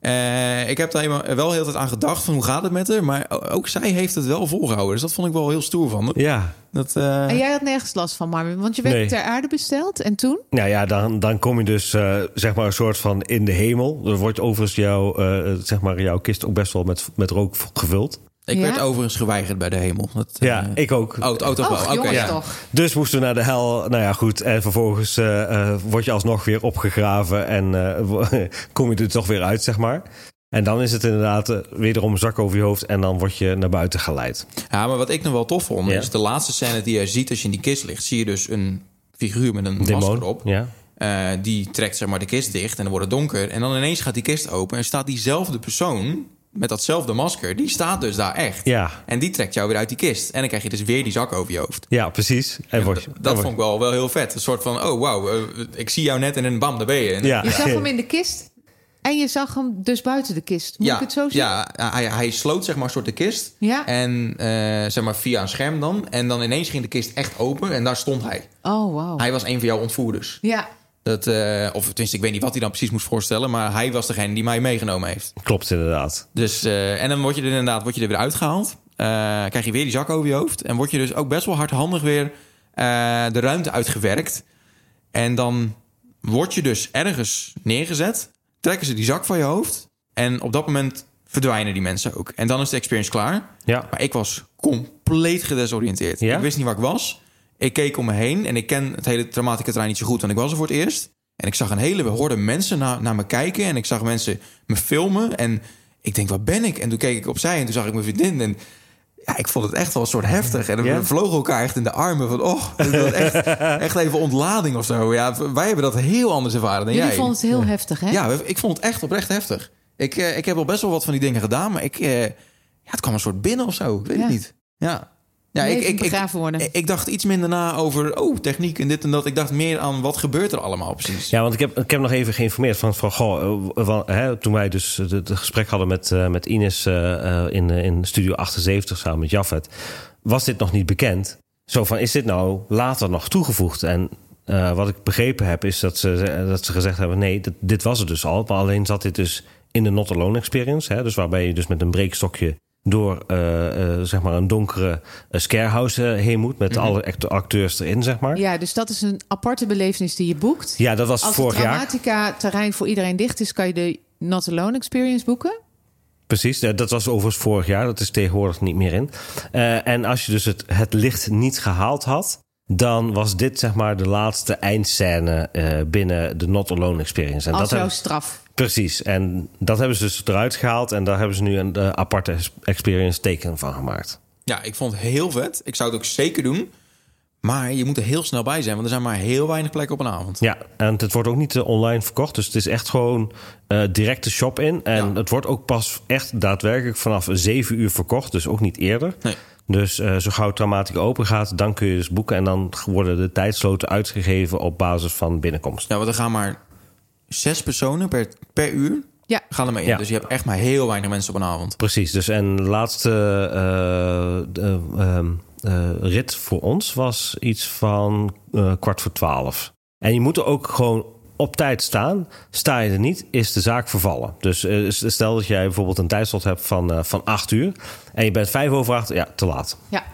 Eh, ik heb daar wel heel tijd aan gedacht van hoe gaat het met haar. Maar ook zij heeft het wel volgehouden. Dus dat vond ik wel heel stoer van haar. Ja, Dat, eh, En jij had nergens last van, Marvin, want je werd Nee. ter aarde besteld. En toen? Nou ja, dan, dan kom je dus eh, zeg maar een soort van in de hemel. Er wordt overigens jouw, eh, zeg maar jouw kist ook best wel met, met rook gevuld. Ik Ja? werd overigens geweigerd bij de hemel. Dat, eh, Ja, ik ook. Oh, het auto ja. toch. Dus moesten we naar de hel. Nou ja, goed. En vervolgens eh, eh, word je alsnog weer opgegraven. En eh, <laughs> kom je er toch weer uit, zeg maar. En dan is het inderdaad eh, wederom zak over je hoofd. En dan word je naar buiten geleid. Ja, maar wat ik nog wel tof vond, Ja. is de laatste scène die je ziet als je in die kist ligt. Zie je dus een figuur met een Demon. masker op. Ja. Eh, die trekt zeg maar de kist dicht en dan wordt het donker. En dan ineens gaat die kist open en staat diezelfde persoon met datzelfde masker. Die staat dus daar echt. Ja. En die trekt jou weer uit die kist. En dan krijg je dus weer die zak over je hoofd. ja, precies. En dat vond ik wel, wel heel vet. Een soort van, oh wauw, eh, ik zie jou net en dan bam, daar ben je. En- Ja. Je zag hem in de kist en je zag hem dus buiten de kist. Moet ja, ik het zo zien? ja hij, hij sloot zeg maar een soort de kist. Ja. En eh, zeg maar via een scherm dan. En dan ineens ging de kist echt open en daar stond hij. Oh, wow. Hij was een van jouw ontvoerders. Ja. Dat, eh, of tenminste, ik weet niet wat hij dan precies moest voorstellen. Maar hij was degene die mij meegenomen heeft. Klopt inderdaad. Dus, eh, en dan word je er inderdaad word je er weer uitgehaald. Eh, krijg je weer die zak over je hoofd. En word je dus ook best wel hardhandig weer de ruimte uitgewerkt. En dan word je dus ergens neergezet. Trekken ze die zak van je hoofd. En op dat moment verdwijnen die mensen ook. En dan is de experience klaar. Ja. Maar ik was compleet gedesoriënteerd. Ja? Ik wist niet waar ik was. Ik keek om me heen en ik ken het hele traumatische terrein niet zo goed, want ik was er voor het eerst. En ik zag een hele horde mensen naar, naar me kijken en ik zag mensen me filmen. En ik denk, waar ben ik? En toen keek ik opzij en toen zag ik mijn vriendin. En ja, ik vond het echt wel een soort heftig. En we vlogen elkaar echt in de armen van, oh, echt, <laughs> echt even ontlading of zo. Ja, wij hebben dat heel anders ervaren dan Jullie jij. vonden het heel heftig, hè? Ja, ik vond het echt oprecht heftig. Ik, eh, ik heb al best wel wat van die dingen gedaan, maar ik, eh, ja, het kwam een soort binnen of zo. Ik weet Ja. het niet. Ja. Ja, ik, ik, begraven worden. ik, ik dacht iets minder na over oh, techniek en dit en dat. Ik dacht meer aan wat gebeurt er allemaal precies. Ja, want ik heb, ik heb nog even geïnformeerd van, van goh, eh, van, hè, toen wij dus het gesprek hadden met, eh, met Ines eh, in, in Studio 78 samen met Jaffet, was dit nog niet bekend. zo van, is dit nou later nog toegevoegd? En eh, wat ik begrepen heb, is dat ze, dat ze gezegd hebben... nee, dit, dit was het dus al. Maar alleen zat dit dus in de Not Alone Experience. Hè, dus waarbij je dus met een breekstokje door eh, eh, zeg maar een donkere uh, scarehouse heen moet... met alle act- acteurs erin, zeg maar. Ja, dus dat is een aparte belevenis die je boekt. Ja, dat was Als vorig het jaar. Dramatica-terrein voor iedereen dicht is... kan je de Not Alone Experience boeken. Precies, eh, dat was overigens vorig jaar. Dat is tegenwoordig niet meer in. Eh, en als je dus het, het licht niet gehaald had... dan was dit zeg maar de laatste eindscène eh, binnen de Not Alone Experience. En als dat jouw straf. Precies, en dat hebben ze dus eruit gehaald... en daar hebben ze nu een eh, aparte experience teken van gemaakt. Ja, ik vond het heel vet. Ik zou het ook zeker doen. Maar je moet er heel snel bij zijn, want er zijn maar heel weinig plekken op een avond. Ja, en het wordt ook niet eh, online verkocht. Dus het is echt gewoon eh direct de shop in. En Ja. het wordt ook pas echt daadwerkelijk vanaf 7 uur verkocht. Dus ook niet eerder. Nee. Dus zo gauw Dramatica open gaat, dan kun je dus boeken. En dan worden de tijdsloten uitgegeven op basis van binnenkomst. Ja, want er gaan maar zes personen per, per uur Ja, gaan er mee in. Ja. Dus je hebt echt maar heel weinig mensen op een avond. Precies, dus en de laatste eh, de, ehm, eh, rit voor ons was iets van eh, kwart voor twaalf. En je moet er ook gewoon op tijd staan. Sta je er niet, is de zaak vervallen. Dus eh, stel dat jij bijvoorbeeld een tijdslot hebt van, eh, van acht uur... en je bent vijf over acht, ja, te laat. ja.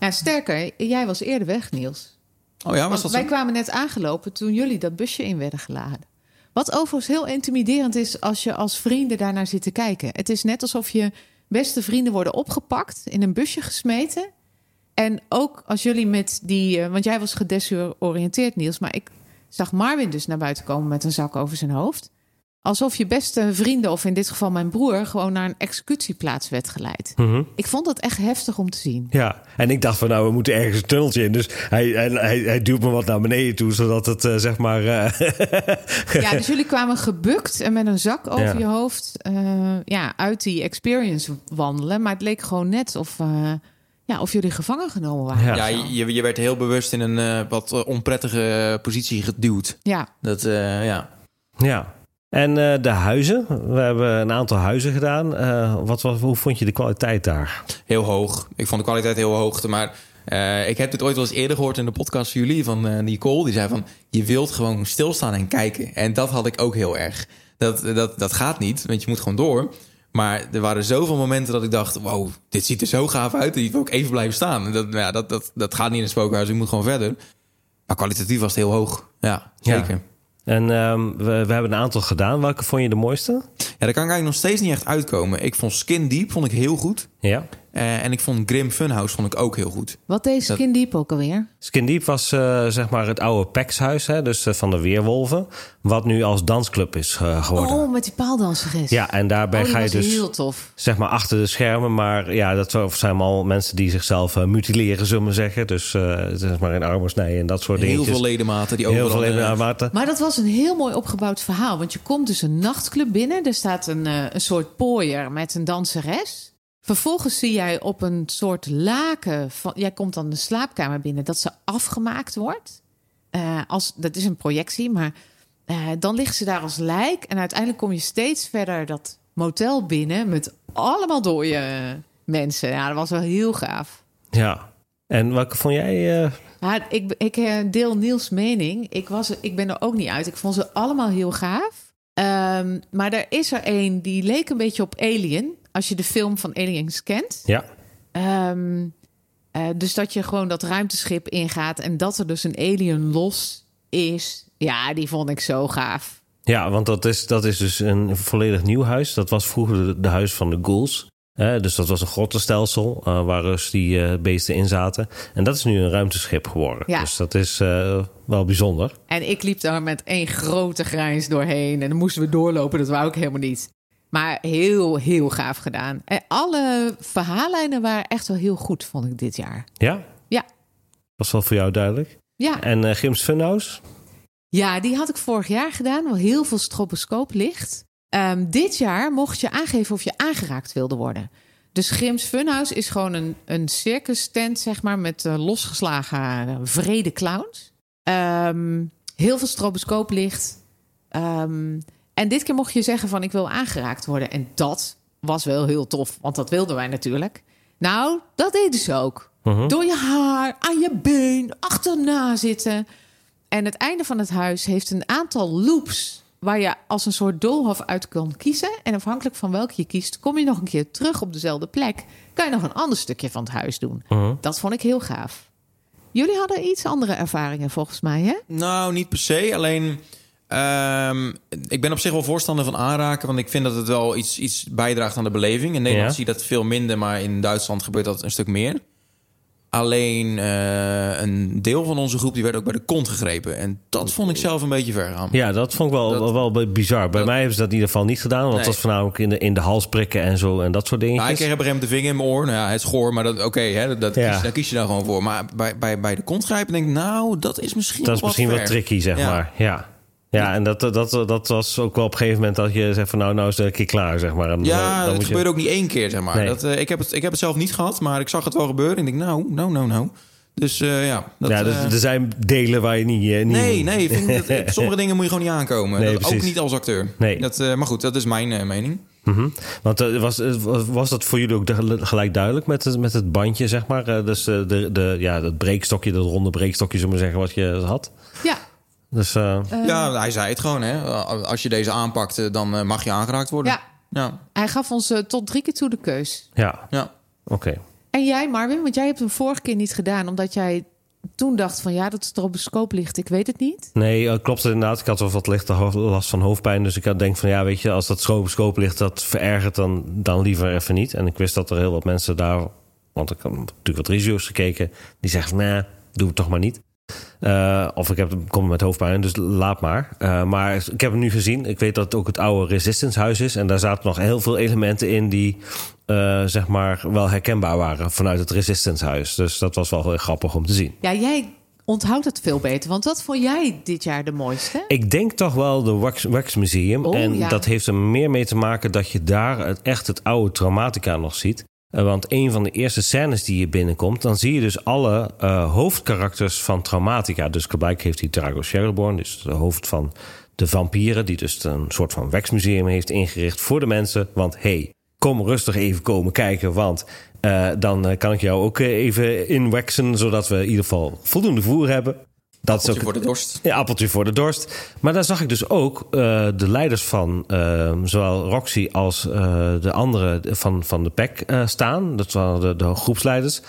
ja, sterker, jij was eerder weg, Niels. Oh ja, was Want dat wij zo? kwamen net aangelopen toen jullie dat busje in werden geladen. Wat overigens heel intimiderend is als je als vrienden daarnaar zit te kijken. Het is net alsof je beste vrienden worden opgepakt, in een busje gesmeten. En ook als jullie met die... eh, want jij was gedesoriënteerd, Niels. Maar ik zag Marvin dus naar buiten komen met een zak over zijn hoofd. Alsof je beste vrienden, of in dit geval mijn broer... gewoon naar een executieplaats werd geleid. Ik vond dat echt heftig om te zien. Ja, en ik dacht van nou, we moeten ergens een tunneltje in. Dus hij, hij, hij, hij duwt me wat naar beneden toe, zodat het eh, zeg maar... eh, <laughs> Ja, dus jullie kwamen gebukt en met een zak over Ja. je hoofd eh, ja, uit die experience wandelen. Maar het leek gewoon net of, eh, ja, of jullie gevangen genomen waren. Ja. Ja, je, je werd heel bewust in een wat onprettige positie geduwd. Ja, Dat, eh, ja. Ja. En eh, de huizen. We hebben een aantal huizen gedaan. Eh, wat, was, hoe vond je de kwaliteit daar? heel hoog. Ik vond de kwaliteit heel hoog. Maar eh, ik heb dit ooit wel eens eerder gehoord in de podcast van jullie van Nicole. Die zei van, je wilt gewoon stilstaan en kijken. En dat had ik ook heel erg. Dat, dat, dat gaat niet, want je moet gewoon door. Maar er waren zoveel momenten dat ik dacht... wow, dit ziet er zo gaaf uit. Ik wil ook even blijven staan. Dat, ja, dat, dat, dat gaat niet in een spookhuis. Ik moet gewoon verder. Maar kwalitatief was het heel hoog. Ja, zeker. Ja. En ehm, we, we hebben een aantal gedaan. Welke vond je de mooiste? Ja, daar kan ik eigenlijk nog steeds niet echt uitkomen. Ik vond Skin Deep vond ik heel goed. Ja. Eh, en ik vond Grim Funhouse vond ik ook heel goed. wat deed Skin Deep ook alweer? Skin Deep was eh, zeg maar het oude Pekshuis, hè, dus eh, van de Weerwolven. Wat nu als dansclub is eh, geworden. Oh, met die paaldanseres. Ja, en daarbij oh, ga je was dus heel tof. zeg maar achter de schermen. Maar ja, dat zijn allemaal mensen die zichzelf mutileren, zullen we maar zeggen. Dus eh zeg maar in armen snijden en dat soort dingen. Heel veel ledematen die Heel overal... veel eh, ledematen. Maar dat was een heel mooi opgebouwd verhaal. Want je komt dus een nachtclub binnen. Er staat een, eh, een soort pooier met een danseres. Vervolgens zie jij op een soort laken... Van, jij komt dan de slaapkamer binnen... dat ze afgemaakt wordt. Eh, als, dat is een projectie, maar eh, dan ligt ze daar als lijk. En uiteindelijk kom je steeds verder dat motel binnen... met allemaal dode mensen. Ja, dat was wel heel gaaf. Ja. En welke vond jij? eh, Ja, ik, ik deel Niels mening. Ik, was, ik ben er ook niet uit. Ik vond ze allemaal heel gaaf. Ehm, maar er is er één die leek een beetje op Alien. Als je de film van Aliens kent. ja. Ehm, eh, dus dat je gewoon dat ruimteschip ingaat. En dat er dus een alien los is. Ja, die vond ik zo gaaf. Ja, want dat is, dat is dus een volledig nieuw huis. Dat was vroeger de, de huis van de ghouls. Eh, dus dat was een grottenstelsel eh, waar dus die eh, beesten in zaten. En dat is nu een ruimteschip geworden. Ja. Dus dat is wel bijzonder. En ik liep daar met één grote grijns doorheen. En dan moesten we doorlopen. Dat wou ik helemaal niet. Maar heel, heel gaaf gedaan. En alle verhaallijnen waren echt wel heel goed, vond ik dit jaar. Ja? Ja. Was wel voor jou duidelijk. Ja, En eh Grims Funhouse? ja die had ik vorig jaar gedaan. Wel heel veel stroboscooplicht. Ehm dit jaar mocht je aangeven of je aangeraakt wilde worden. Dus Grims Funhouse is gewoon een, een circus tent, zeg maar, met eh, losgeslagen uh, vrede clowns. Ehm, heel veel stroboscooplicht. Ehm, en dit keer mocht je zeggen van ik wil aangeraakt worden. En dat was wel heel tof, want dat wilden wij natuurlijk. Nou, dat deden ze ook. Door je haar, aan je been, achterna zitten. En het einde van het huis heeft een aantal loops waar je als een soort doolhof uit kan kiezen. En afhankelijk van welke je kiest, kom je nog een keer terug op dezelfde plek. Kan je nog een ander stukje van het huis doen. Dat vond ik heel gaaf. Jullie hadden iets andere ervaringen volgens mij, hè? Nou, niet per se. Alleen, ehm, ik ben op zich wel voorstander van aanraken. Want ik vind dat het wel iets, iets bijdraagt aan de beleving. In Nederland Ja. zie je dat veel minder, maar in Duitsland gebeurt dat een stuk meer. Alleen eh, een deel van onze groep die werd ook bij de kont gegrepen. En dat vond ik zelf een beetje ver gaan. Ja, dat vond ik wel, Dat- wel, wel bizar. Bij dat- mij hebben ze dat in ieder geval niet gedaan. Want Nee. dat was voornamelijk in de, in de hals prikken en zo en dat soort Nou, ik kreeg op een de vinger in mijn oor. Nou ja, het is goor, maar dat, oké, hè, dat, Ja. kies, daar kies je dan gewoon voor. Maar bij, bij, bij de kont grijpen denk ik, nou, dat is misschien dat is misschien wat wat ver. tricky, zeg Ja. maar. Ja. Ja, en dat, dat, dat was ook wel op een gegeven moment dat je zegt van nou, nou is het een keer klaar, zeg maar. En Ja, dan dat moet je- gebeurde ook niet één keer, zeg maar. Nee. Dat, eh, ik, heb het, ik heb het zelf niet gehad, maar ik zag het wel gebeuren. En ik denk, nou, nou, nou, nou. Dus eh, ja. Dat, ja, dus, eh, er zijn delen waar je niet... eh, niet nee, nee. Ik vind dat, <laughs> sommige dingen moet je gewoon niet aankomen. Nee, dat, ook niet als acteur. Nee. Dat, eh, maar goed, dat is mijn eh, mening. Mhm. Want eh, was, was- was dat voor jullie ook gelijk duidelijk met het, met het bandje, zeg maar? Eh, dus de, de, ja, dat breekstokje, dat ronde breekstokje, zullen we zeggen, wat je had. Ja. Dus eh, ja, hij zei het gewoon. Hè. Als je deze aanpakt, eh, dan eh, mag je aangeraakt worden. ja. Ja, Hij gaf ons eh, tot drie keer toe de keus. ja, ja. oké. En jij, Marvin, want jij hebt hem vorige keer niet gedaan, omdat jij toen dacht van ja, dat stroboscoop ligt, ik weet het niet. Nee, eh, klopt inderdaad. Ik had wel wat lichte last van hoofdpijn. Dus ik had denk van ja, weet je, als dat stroboscoop ligt dat verergert, dan, dan liever even niet. En ik wist dat er heel wat mensen daar, want ik had natuurlijk wat reviews gekeken, die zeggen van nee, doe het toch maar niet. Eh, of ik heb, kom met hoofdpijn, dus laat maar. Eh, maar ik heb hem nu gezien. Ik weet dat het ook het oude Resistance huis is. En daar zaten nog heel veel elementen in die eh, zeg maar wel herkenbaar waren vanuit het Resistance huis. Dus dat was wel heel grappig om te zien. Ja, jij onthoudt het veel beter, want wat vond jij dit jaar de mooiste? Ik denk toch wel de Wax, Wax Museum. Oh, en ja. dat heeft er meer mee te maken dat je daar het, echt het oude traumatica nog ziet. Eh, Want een van de eerste scènes die je binnenkomt, dan zie je dus alle eh, hoofdkarakters van Traumatica. Dus gelijk heeft hij Drago Sherborn, dus de hoofd van de vampieren, die dus een soort van waxmuseum heeft ingericht voor de mensen. Want hey, kom rustig even komen kijken, want eh, dan kan ik jou ook even inwaxen, zodat we in ieder geval voldoende voer hebben. Dat is Appeltje ook voor de dorst. ja, appeltje voor de dorst. Maar daar zag ik dus ook eh, de leiders van eh, zowel Roxy als eh, de andere van, van de PEC eh, staan. Dat waren de, de groepsleiders.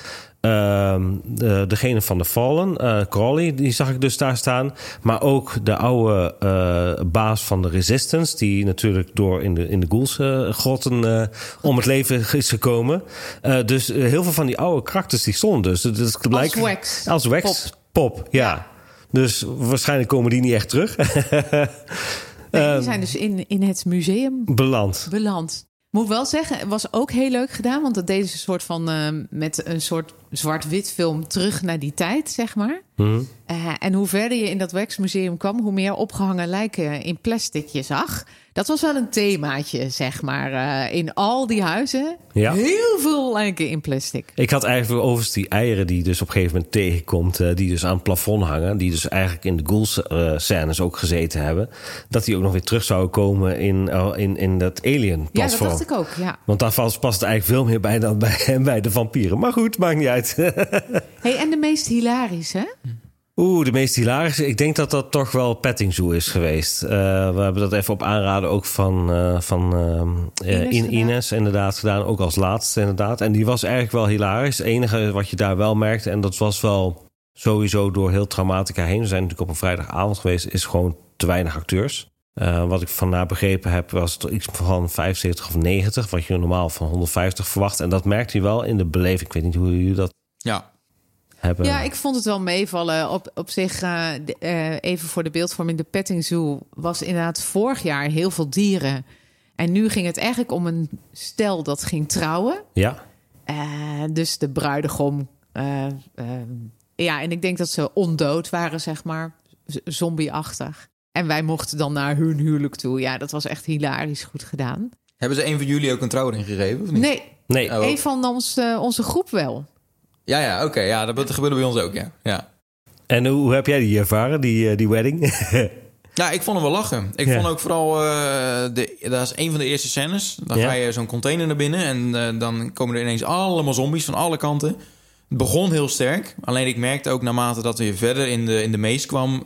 Ehm, de, degene van de Fallen, eh, Crawley, die zag ik dus daar staan. Maar ook de oude eh, baas van de Resistance, die natuurlijk door in de, in de Ghouls-grotten eh, om het leven is gekomen. Eh, dus heel veel van die oude karakters die stonden dus. Dus het blijkt- wax. Als wax. Pop, ja. Ja. Dus waarschijnlijk komen die niet echt terug. <laughs> Nee, Ehm. die zijn dus in, in het museum Beland. beland. Moet wel zeggen, het was ook heel leuk gedaan, want dat deden ze een soort van eh, met een soort zwart-wit film terug naar die tijd, zeg maar. Mhm. Eh, en hoe verder je in dat waxmuseum kwam, hoe meer opgehangen lijken in plastic je zag. Dat was wel een themaatje, zeg maar. eh, in al die huizen, Ja. heel veel lijken in plastic. Ik had eigenlijk overigens die eieren die dus op een gegeven moment tegenkomt, eh, die dus aan het plafond hangen, die dus eigenlijk in de ghouls-scènes ook gezeten hebben, dat die ook nog weer terug zouden komen in, in, in dat Ja, dat alien-platform. dacht ik ook, ja. Want daar past past het eigenlijk veel meer bij dan bij, bij de vampieren. Maar goed, maakt niet uit. <laughs> Hey, en de meest hilarische? Oeh, de meest hilarische. Ik denk dat dat toch wel Petting Zoo is geweest. Eh, we hebben dat even op aanraden ook van, eh, van ehm, eh, Ines In- gedaan. Ines inderdaad gedaan. Ook als laatste inderdaad. En die was eigenlijk wel hilarisch. Het enige wat je daar wel merkte, en dat was wel sowieso door heel Traumatica heen. We zijn natuurlijk op een vrijdagavond geweest, is gewoon te weinig acteurs. Eh, wat ik vandaar begrepen heb, was het iets van 75 of 90, wat je normaal van 150 verwacht. En dat merkte je wel in de beleving. Ik weet niet hoe jullie dat Ja. hebben. Ja, ik vond het wel meevallen. Op, op zich, eh, de- eh, even voor de beeldvorming, de petting zoo was inderdaad vorig jaar heel veel dieren. En nu ging het eigenlijk om een stel dat ging trouwen. ja? Eh, dus de bruidegom. ja, en ik denk dat ze ondood waren, zeg maar. Zombieachtig. En wij mochten dan naar hun huwelijk toe. Ja, dat was echt hilarisch goed gedaan. Hebben ze een van jullie ook een trouwring gegeven? Of niet? Nee, Nee. Oh. een van ons, eh, onze groep wel. Ja, ja, oké. ja, dat gebeurde bij ons ook, ja. ja. En hoe heb jij die ervaren, die, eh, die wedding? <laughs> Ja, ik vond hem wel lachen. Ik Ja. vond ook vooral, eh, de, dat is een van de eerste scènes. Dan Ja. ga je zo'n container naar binnen en dan komen er ineens allemaal zombies van alle kanten. Het begon heel sterk. Alleen ik merkte ook naarmate dat we verder in de, in de mees kwam...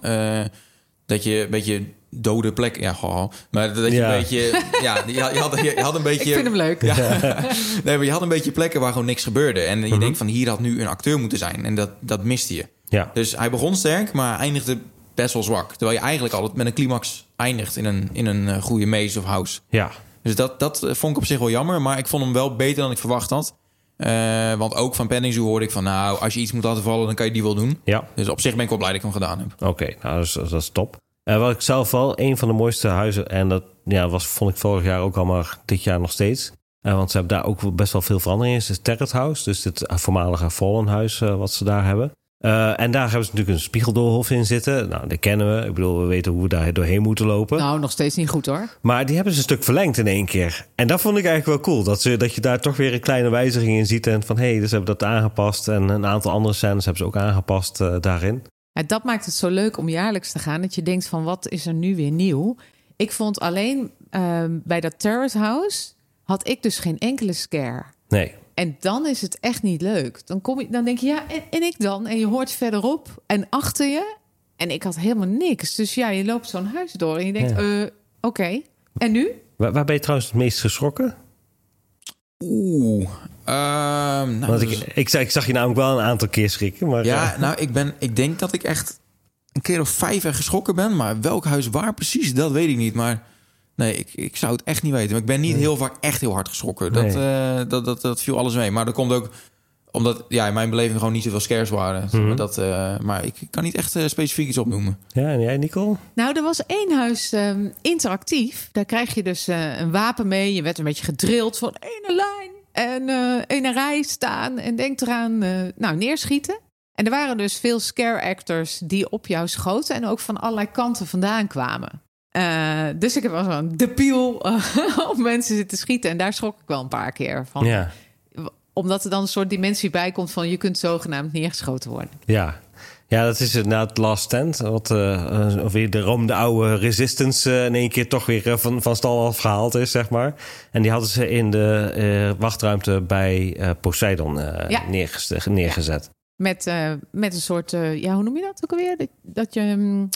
dat je een beetje dode plek... Ja, goh, maar dat je Ja. een beetje... Ja, je had, je had, een beetje... Ik vind hem leuk. Ja. <laughs> nee, maar je had een beetje plekken waar gewoon niks gebeurde. En je denkt van hier had nu een acteur moeten zijn. En dat, dat miste je. Ja. Dus hij begon sterk, maar eindigde best wel zwak. Terwijl je eigenlijk altijd met een climax eindigt in een, in een eh, goede maze of house. Ja. Dus dat, dat eh, vond ik op zich wel jammer. Maar ik vond hem wel beter dan ik verwacht had. Eh, want ook van Penning Zoo hoorde ik van... nou, als je iets moet laten vallen, dan kan je die wel doen. Ja. Dus op zich ben ik wel blij dat ik hem gedaan heb. Oké, nou, dat is, dat is top. Eh, wat ik zelf wel een van de mooiste huizen, en dat ja, was, vond ik vorig jaar ook al, maar dit jaar nog steeds. Eh, want ze hebben daar ook best wel veel verandering in. Het is Terrace House, dus het voormalige Fallen huis eh, wat ze daar hebben. Eh, en daar hebben ze natuurlijk een spiegeldoolhof in zitten. Nou, die kennen we. Ik bedoel, we weten hoe we daar doorheen moeten lopen. Nou, nog steeds niet goed hoor. Maar die hebben ze een stuk verlengd in één keer. En dat vond ik eigenlijk wel cool. Dat, ze, dat je daar toch weer een kleine wijziging in ziet. En van, hé, hey, dus ze hebben dat aangepast. En een aantal andere scènes hebben ze ook aangepast eh, daarin. Ja, dat maakt het zo leuk om jaarlijks te gaan. Dat je denkt van wat is er nu weer nieuw? Ik vond alleen ehm, bij dat Terrace House had ik dus geen enkele scare. Nee, En dan is het echt niet leuk. Dan, kom je, dan denk je, ja, en, en ik dan? En je hoort verderop en achter je. En ik had helemaal niks. Dus ja, je loopt zo'n huis door en je denkt, Ja. eh, oké. En nu? Waar, waar ben je trouwens het meest geschrokken? Oeh. Ehm, nou, Want ik, is- ik, zag- ik zag je namelijk wel een aantal keer schrikken. Maar, Ja, eh, nou, ik, ben, ik denk dat ik echt een keer of vijf er geschrokken ben. Maar welk huis waar precies, dat weet ik niet. Maar nee, ik, ik zou het echt niet weten. Maar ik ben niet heel vaak echt heel hard geschrokken. Dat, Nee. eh, dat, dat, dat viel alles mee. Maar dat komt ook omdat ja, in mijn beleving gewoon niet zoveel scares waren. Mhm. maar, dat, eh, maar ik kan niet echt eh, specifiek iets opnoemen. ja, en jij, Nicole? Nou, er was één huis ehm, interactief. Daar krijg je dus eh, een wapen mee. Je werd een beetje gedrild van ene lijn en eh ene rij staan. En denk eraan, eh, nou, neerschieten. En er waren dus veel scare actors die op jou schoten... en ook van allerlei kanten vandaan kwamen. Eh, dus ik heb wel zo'n debiel eh, <laughs> op mensen zitten schieten. En daar schrok ik wel een paar keer van. Ja, Omdat er dan een soort dimensie bij komt van... je kunt zogenaamd neergeschoten worden. ja. Ja, dat is inderdaad Last Stand. Wat of weer de Rome de oude Resistance in één keer toch weer van, van stal afgehaald is, zeg maar. En die hadden ze in de wachtruimte bij Poseidon eh, Ja. neergez- neergezet. Met, met een soort, ja, hoe noem je dat ook alweer? Dat, dat je mm,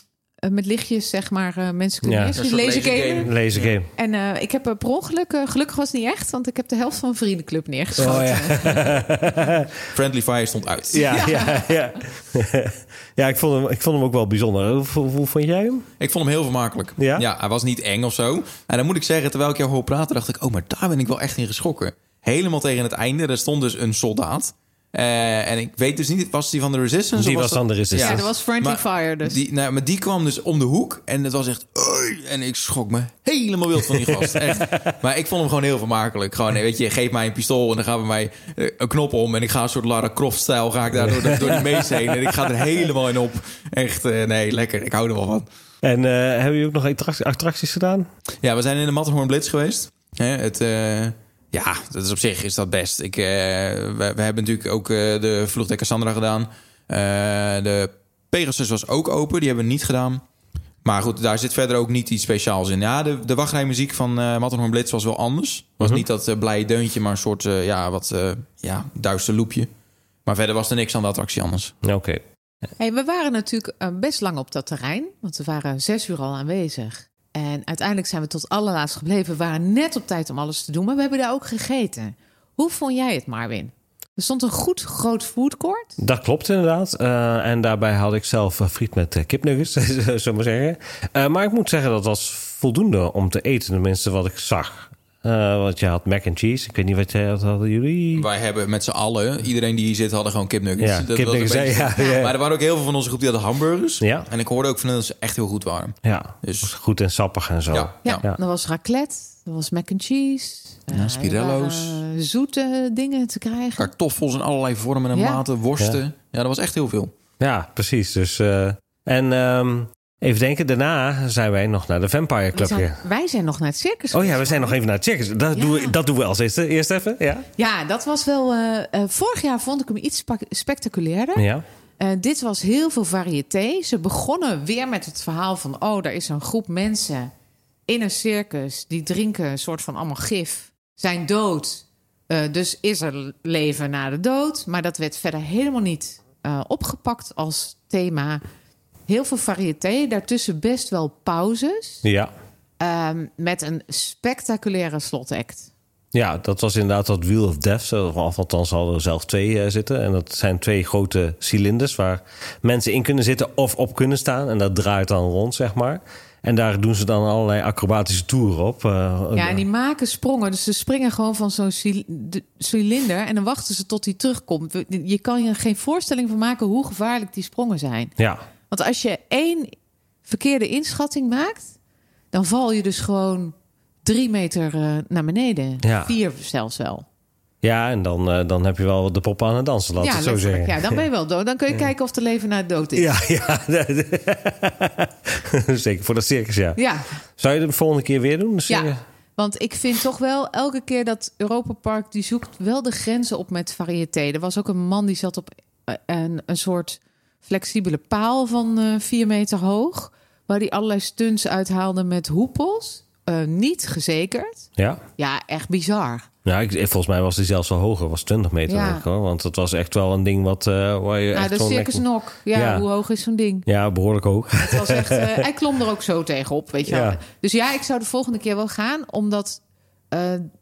met lichtjes, zeg maar, eh, mensen kunnen Ja. lasergame. Laser game. En eh, ik heb eh, per ongeluk, eh, gelukkig was het niet echt, want ik heb de helft van een vriendenclub neergeschoten. Oh, ja. <laughs> Friendly Fire stond uit. Ja, ja, ja. <laughs> ja ik, vond hem, ik vond hem ook wel bijzonder. Hoe, hoe, hoe vond jij hem? Ik vond hem heel vermakelijk. Ja? hij was niet eng of zo. En dan moet ik zeggen, terwijl ik jou hoor praten, dacht ik... oh, maar daar ben ik wel echt in geschrokken. Helemaal tegen het einde, er stond dus een soldaat. Eh, en ik weet dus niet, was die van de Resistance? Die of was dan de Resistance. Ja, dat was Friendly Maar Fire dus. Die, nou, maar die kwam dus om de hoek en het was echt... En ik schrok me helemaal wild van die gast. <laughs> Echt. Maar ik vond hem gewoon heel vermakelijk. Gewoon, weet je, geef mij een pistool en dan gaan we mij eh, een knop om... en ik ga een soort Lara Croft-stijl, ga ik daar door, de- door die mees heen... en ik ga er helemaal in op. Echt, eh, nee, lekker. Ik hou er wel van. En eh, hebben jullie ook nog attracties, attracties gedaan? Ja, we zijn in de Matterhorn Blitz geweest. Hè, het, eh, ja, dat is op zich is dat best. Ik, eh, we, we hebben natuurlijk ook eh, de vloegdek Cassandra gedaan. Eh, de Pegasus was ook open, die hebben we niet gedaan. Maar goed, daar zit verder ook niet iets speciaals in. Ja, de, de wachtrijmuziek van eh Matterhorn Blitz was wel anders. Was niet dat blije deuntje, maar een soort eh, ja, wat eh, ja, duister loepje. Maar verder was er niks aan de attractie anders. Oké. Hey, we waren natuurlijk best lang op dat terrein, want we waren zes uur al aanwezig. En uiteindelijk zijn we tot allerlaatst gebleven. We waren net op tijd om alles te doen, maar we hebben daar ook gegeten. Hoe vond jij het, Marvin? Er stond een goed groot foodcourt. Dat klopt inderdaad. Eh, en daarbij had ik zelf eh, friet met uh, kipnuggets, <laughs> zullen we zeggen. Maar ik moet zeggen, dat was voldoende om te eten. Tenminste, wat ik zag. Eh, want je had mac and cheese. Ik weet niet wat jij had, hadden jullie. Wij hebben met z'n allen, iedereen die hier zit, hadden gewoon kipnuggets. Ja, Dat was kipnuggets, een beetje- ja, ja, ja. Maar er waren ook heel veel van onze groep die hadden hamburgers. Ja. En ik hoorde ook van hen dat ze echt heel goed waren. Ja, Dus- was goed en sappig en zo. Ja. Ja, Ja. was raclette, er was mac and cheese. Ja, Eh, spirello's. waren zoete dingen te krijgen. Kartoffels in allerlei vormen en Ja. maten, worsten. Ja. dat was echt heel veel. Ja, precies. Dus, eh, en ehm, even denken, daarna zijn wij nog naar de Vampire Club zijn- gegaan. wij zijn nog naar het circus. Oh ja, we zijn nog even naar het circus. Dat, Ja. doen, we, dat doen we als eerste. Eerst even, ja? Ja, dat was wel. eh, eh, vorig jaar vond ik hem iets spectaculairder. Ja. Eh, dit was heel veel variété. Ze begonnen weer met het verhaal van: oh, er is een groep mensen in een circus die drinken een soort van allemaal gif, zijn dood. Dus is er leven na de dood. Maar dat werd verder helemaal niet opgepakt als thema. Heel veel variété, daartussen best wel pauzes. Ja. ehm, met een spectaculaire slotact. Ja, dat was inderdaad dat Wheel of Death. Zo, Of althans hadden er zelf twee eh, zitten. En dat zijn twee grote cilinders waar mensen in kunnen zitten of op kunnen staan. En dat draait dan rond, zeg maar. En daar doen ze dan allerlei acrobatische toeren op. eh, Ja, en die maken sprongen. Dus ze springen gewoon van zo'n cil- de- cilinder... en dan wachten ze tot hij terugkomt. Je kan je geen voorstelling van maken hoe gevaarlijk die sprongen zijn. ja. Want als je één verkeerde inschatting maakt... dan val je dus gewoon drie meter eh, naar beneden. Ja. Vier zelfs wel. ja, en dan, eh, dan heb je wel de pop aan het dansen, laat ja, het zo zeggen. Ja, dan ben je wel dood. Dan kun je kijken of er leven na de dood is. Ja, ja. <laughs> Zeker voor dat circus, ja. ja. Zou je het de volgende keer weer doen? Dus, Ja, want ik vind toch wel elke keer dat Europa Park die zoekt wel de grenzen op met variété. Er was ook een man die zat op eh, een, een soort flexibele paal van eh vier meter hoog, waar die allerlei stunts uithaalde met hoepels. Eh, niet gezekerd. ja. Ja, echt bizar. Ja, ik, volgens mij was die zelfs wel hoger. was 20 meter, Ja. ik, hoor. Want dat was echt wel een ding wat, eh, waar je Ja, echt de gewoon Circus Nok. Ja, Ja. hoe hoog is zo'n ding? Ja, behoorlijk hoog. Het was echt, <laughs> hij klom er ook zo tegenop, weet je wel. Ja. Dus ja, ik zou de volgende keer wel gaan, omdat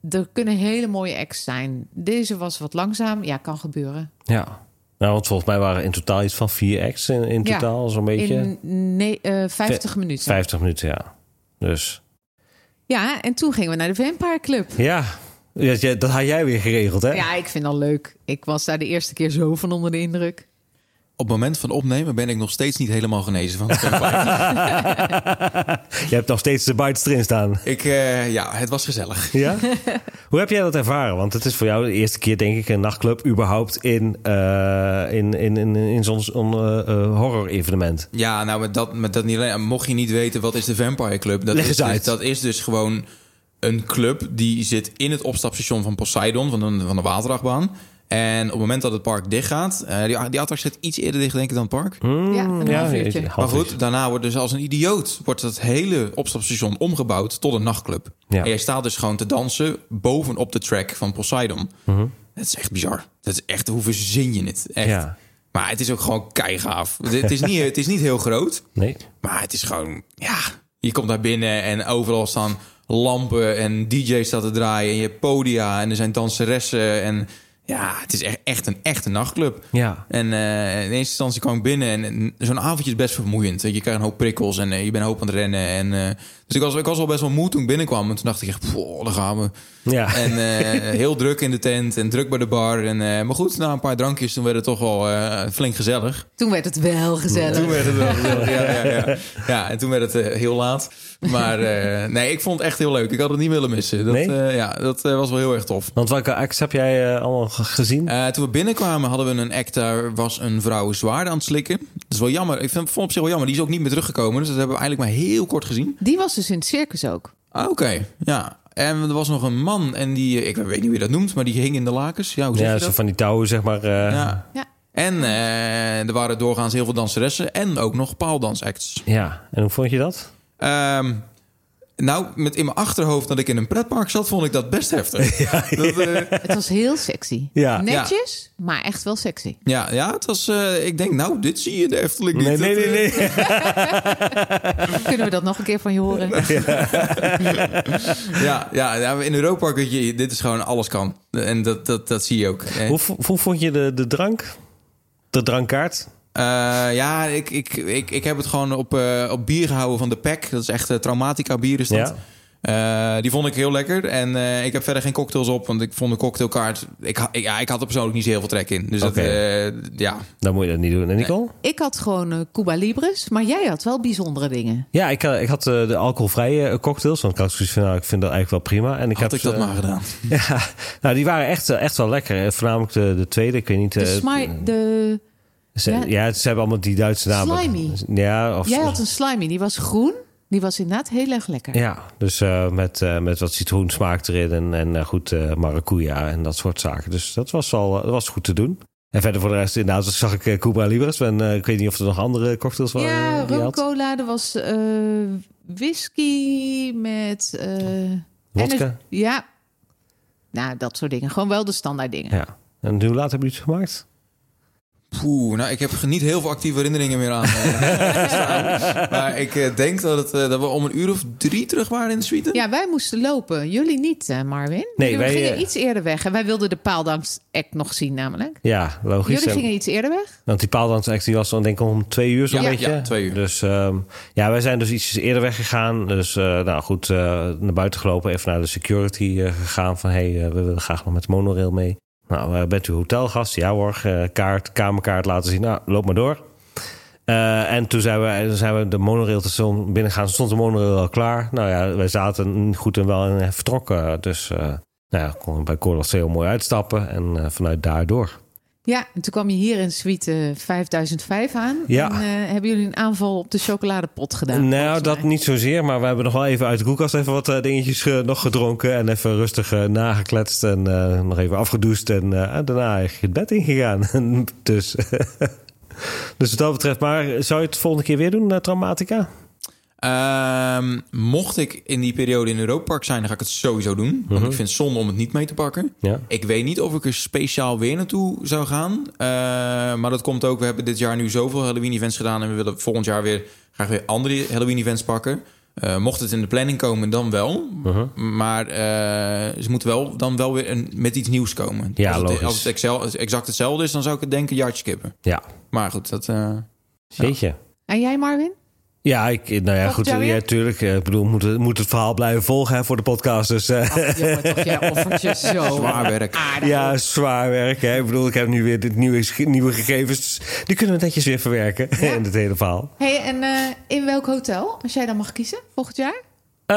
er kunnen hele mooie acts zijn. Deze was wat langzaam. Ja, kan gebeuren. Ja. Nou, want volgens mij waren in totaal iets van vier acts in, in Ja, totaal, zo'n beetje. In nee, eh, 50 minuten. 50 minuten, ja. Dus Ja, en toen gingen we naar de Vampire Club. ja, dat had jij weer geregeld, hè? Ja, ik vind dat leuk. Ik was daar de eerste keer zo van onder de indruk. Op het moment van opnemen ben ik nog steeds niet helemaal genezen van. <laughs> Je hebt nog steeds de bites erin staan. ik, eh, ja, het was gezellig. Ja? Hoe heb jij dat ervaren? Want het is voor jou de eerste keer, denk ik, een nachtclub überhaupt in, eh, in, in, in, in zo'n eh, horror-evenement. Ja, nou, met dat, met dat niet alleen. Mocht je niet weten wat is de Vampire Club, dat, Leg is eens dus, uit. dat is dus gewoon een club die zit in het opstapstation van Poseidon, van de, van de waterachtbaan. En op het moment dat het park dichtgaat, eh die, die attractie zit iets eerder dicht, denk ik, dan het park. Hmm, Ja, een half uurtje. half Maar goed, daarna wordt dus als een idioot wordt het hele opstapstation omgebouwd tot een nachtclub. Ja. En jij staat dus gewoon te dansen bovenop de track van Poseidon. Dat is echt bizar. Dat is echt, hoe verzin je het? Echt. Ja. Maar het is ook gewoon keigaaf. Het is niet, het is niet heel groot. Nee. Maar het is gewoon, ja, je komt daar binnen en overal staan lampen en DJ's staat te draaien. En je hebt podia en er zijn danseressen. En ja, het is echt, echt, een, echt een nachtclub. Ja. En eh, in eerste instantie kwam ik binnen en, en zo'n avondje is best vermoeiend. Je krijgt een hoop prikkels en eh, je bent een hoop aan het rennen. En, eh, dus ik was, ik was al best wel moe toen ik binnenkwam. En toen dacht ik echt, "Poh, daar gaan we. Ja. En eh, <laughs> heel druk in de tent en druk bij de bar. En, eh, maar goed, na een paar drankjes toen werd het toch wel eh, flink gezellig. Toen werd het wel gezellig. Toen werd het wel <laughs> gezellig, ja, ja, ja. ja, en toen werd het heel laat. Maar eh, nee, ik vond het echt heel leuk. Ik had het niet willen missen. Dat, Nee? eh, ja, dat was wel heel erg tof. Want welke acts heb jij allemaal ge- gezien? Eh, toen we binnenkwamen hadden we een act, daar was een vrouw zwaarden aan het slikken. Dat is wel jammer. Ik vind, vond het op zich wel jammer. Die is ook niet meer teruggekomen. Dus dat hebben we eigenlijk maar heel kort gezien. Die was dus in het circus ook. Ah, Oké, ja. En er was nog een man en die, ik weet niet hoe je dat noemt, maar die hing in de lakens. Ja, hoe zeg ja, je zo dat? van die touwen, zeg maar. eh, ja. Ja. Ja. En eh, er waren doorgaans heel veel danseressen en ook nog paaldansacts. En hoe vond je dat? Ehm, nou, met in mijn achterhoofd dat ik in een pretpark zat, vond ik dat best heftig. <laughs> Ja, dat, eh, Het was heel sexy. Ja. Netjes, maar echt wel sexy. ja, ja, het was. eh, ik denk, nou, dit zie je de Efteling niet. Nee, nee, nee, eh, nee. <laughs> Kunnen we dat nog een keer van je horen? <laughs> Ja, ja, ja, in Europa weet je, dit is gewoon alles kan. En dat, dat, dat zie je ook. Hoe, hoe vond je de, de drank? De drankkaart? Eh, ja, ik, ik, ik, ik heb het gewoon op, eh, op bier gehouden van de PEC. Dat is echt eh, Traumatica bier is dat. Ja. Eh, die vond ik heel lekker. En eh, ik heb verder geen cocktails op, want ik vond de cocktailkaart... Ik, ik, ja, ik had er persoonlijk niet zo heel veel trek in. Dus dat, eh, ja. Dan moet je dat niet doen. En Nicole? Ik had gewoon Cuba Libres, maar jij had wel bijzondere dingen. Ja, ik, had- ik had de alcoholvrije cocktails. Want ik had zoiets van, nou, ik vind dat eigenlijk wel prima. En ik Had heb ik dat maar gedaan. <laughs> Ja, nou, die waren echt, echt wel lekker. Voornamelijk de, de tweede, ik weet niet. De, de, ze, ja. ja. ze hebben allemaal die Duitse namen. Slimy. Ja, of, jij had een slimy, die was groen. Die was inderdaad heel erg lekker. Ja, dus eh, met, eh, met wat citroensmaak erin en, en eh, goed maracuja en dat soort zaken. Dus dat was al dat was goed te doen. En verder voor de rest, inderdaad, zag ik Cuba Libres. En ik weet niet of er nog andere cocktails waren. Ja, rum cola. Er was whisky met... Wodka? Ja, Nou, dat soort dingen. Gewoon wel de standaard dingen. Ja. En hoe laat hebben jullie het gemaakt? Poeh, nou, ik heb niet heel veel actieve herinneringen meer aan. eh, <laughs> maar ik eh, denk dat, het, eh, dat we om een uur of drie terug waren in de suite. Ja, wij moesten lopen. Jullie niet, Marvin. Nee, Jullie wij, gingen iets eerder weg. En wij wilden de paaldansact nog zien namelijk. Ja, logisch. Jullie En- gingen iets eerder weg? Want die paaldansact die was dan denk ik om twee uur zo'n Ja, beetje. ja, twee uur. Dus ehm, ja, wij zijn dus iets eerder weggegaan. Dus eh, nou goed, eh, naar buiten gelopen. Even naar de security eh, gegaan. Van hey, we willen graag nog met de monorail mee. Nou, eh, bent u hotelgast? Ja hoor, eh, kaart, kamerkaart laten zien. Nou, loop maar door. Eh, en toen zijn we, zijn we de monorailstation binnengegaan. Stond de monorail al klaar. Nou ja, wij zaten goed en wel en vertrokken. Dus eh, nou ja, kon bij Corlas heel mooi uitstappen. En vanuit daar door. Ja, en toen kwam je hier in suite eh, 5005 aan. Ja. En eh, hebben jullie een aanval op de chocoladepot gedaan? Nou, dat niet zozeer, maar we hebben nog wel even uit de koelkast even wat eh, dingetjes eh, nog gedronken en even rustig eh, nagekletst en eh, nog even afgedoucht en eh, daarna eigenlijk het bed ingegaan. <laughs> dus, <laughs> dus wat dat betreft, maar zou je het volgende keer weer doen, eh, Traumatica? Ehm, mocht ik in die periode in Europa Park zijn, dan ga ik het sowieso doen. Want ik vind het zonde om het niet mee te pakken. Ja. Ik weet niet of ik er speciaal weer naartoe zou gaan. Eh, maar dat komt ook, we hebben dit jaar nu zoveel Halloween-events gedaan... en we willen volgend jaar weer graag weer andere Halloween-events pakken. Eh, mocht het in de planning komen, dan wel. Maar eh, ze moeten wel dan wel weer een, met iets nieuws komen. Ja, als het, logisch. als het Excel, exact hetzelfde is, dan zou ik het denken jaartje kippen. Ja, Maar goed, dat... eh, jeetje. En jij, Marvin? Ja, ik, nou ja, goed. Ja, tuurlijk. eh, Ik bedoel, moet het, moet het verhaal blijven volgen hè, voor de podcast. Dus eh, Ach, jongen, toch, jij offert je <laughs> zo Zwaar werk. aardig. ja, zwaar werk. Hè. Ik bedoel, ik heb nu weer dit nieuwe, nieuwe gegevens. Die kunnen we netjes weer verwerken <laughs> in het hele verhaal. Hey, en eh, in welk hotel, als jij dan mag kiezen, volgend jaar? Eh,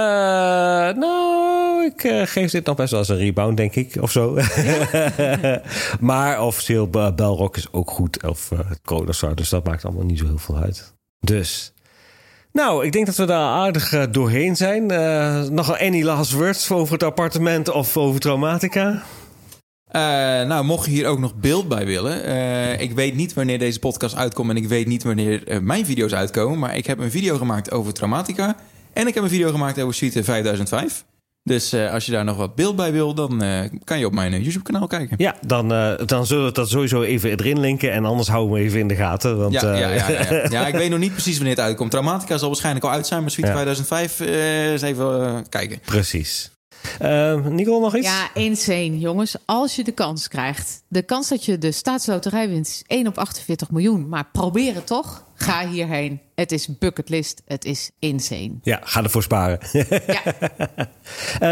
nou, ik geef dit nog best wel als een rebound, denk ik, of zo. <laughs> maar officieel, uh, Belrock is ook goed, of uh, Codasar, dus dat maakt allemaal niet zo heel veel uit. Dus, nou, ik denk dat we daar aardig uh, doorheen zijn. Uh, nog any last words over het appartement of over Traumatica? Uh, nou, mocht je hier ook nog beeld bij willen. Ik weet niet wanneer deze podcast uitkomt en ik weet niet wanneer mijn video's uitkomen. Maar ik heb een video gemaakt over Traumatica. En ik heb een video gemaakt over Suite 5005. Dus uh, als je daar nog wat beeld bij wil, dan uh, kan je op mijn uh, YouTube-kanaal kijken. Ja, dan, dan zullen we dat sowieso even erin linken. En anders houden we even in de gaten. Want, ja, ja, ja, ja, ja. ja, <laughs> ik weet nog niet precies wanneer het uitkomt. Traumatica zal waarschijnlijk al uit zijn, maar Suite ja. 2005 eens even kijken. Precies. Uh, Nicole, nog iets? Ja, insane, jongens. Als je de kans krijgt. De kans dat je de staatsloterij wint is 1 op 48 miljoen. Maar probeer het toch. Ga hierheen. Het is bucketlist. Het is insane. Ja, ga ervoor sparen. ja.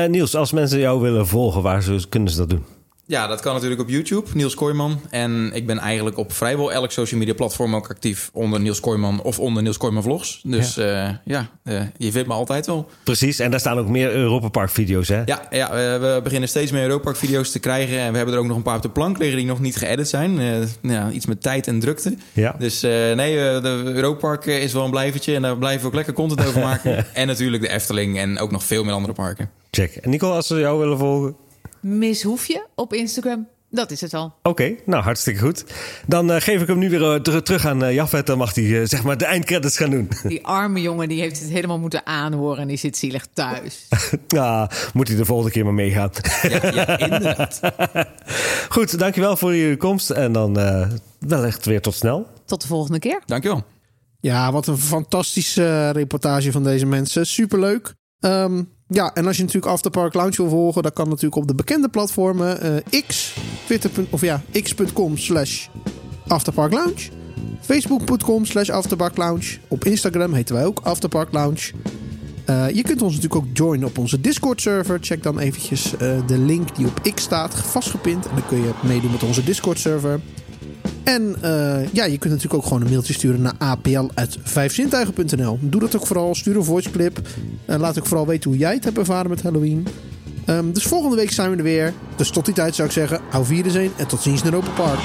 uh, <laughs> Niels, als mensen jou willen volgen, waar kunnen ze dat doen? Ja, dat kan natuurlijk op YouTube, Niels Kooijman. En ik ben eigenlijk op vrijwel elk social media platform ook actief onder Niels Kooijman of onder Niels Kooijman Vlogs. Dus ja, uh, ja uh, je vindt me altijd wel. Precies, en daar staan ook meer Europa Park video's, hè? Ja, ja we beginnen steeds meer Europa Park video's te krijgen. En we hebben er ook nog een paar op de plank liggen die nog niet geëdit zijn. Uh, ja, iets met tijd en drukte. Ja. Dus nee, de Europa Park is wel een blijvertje en daar blijven we ook lekker content over maken. <laughs> en natuurlijk de Efteling en ook nog veel meer andere parken. Check. En Nicole, als ze jou willen volgen? Miss Hoefje op Instagram. Dat is het al. Oké, okay, nou hartstikke goed. Dan uh, geef ik hem nu weer uh, ter terug aan uh, Jafet. Dan mag hij uh, zeg maar de eindcredits gaan doen. Die arme jongen die heeft het helemaal moeten aanhoren en die zit zielig thuis. <laughs> ja, moet hij de volgende keer maar meegaan. ja, ja, inderdaad. <laughs> goed, dankjewel voor je komst. En dan wellicht weer tot snel. Tot de volgende keer. Dankjewel. Ja, wat een fantastische reportage van deze mensen. Superleuk. Um, ja, en als je natuurlijk Afterpark Lounge wil volgen, dan kan natuurlijk op de bekende platformen uh, X, Twitter, of ja, x.com slash Afterpark Lounge, Facebook.com slash Afterpark Lounge. Op Instagram heten wij ook Afterpark Lounge. Uh, je kunt ons natuurlijk ook joinen op onze Discord-server. Check dan eventjes uh, de link die op X staat, vastgepind. En dan kun je meedoen met onze Discord-server. En uh, ja, je kunt natuurlijk ook gewoon een mailtje sturen naar apl.vijfzintuigen.nl. Doe dat ook vooral. Stuur een voiceclip. En laat ook vooral weten hoe jij het hebt ervaren met Halloween. Um, dus volgende week zijn we er weer. Dus tot die tijd zou ik zeggen, hou vieren zijn en tot ziens in Europa Park.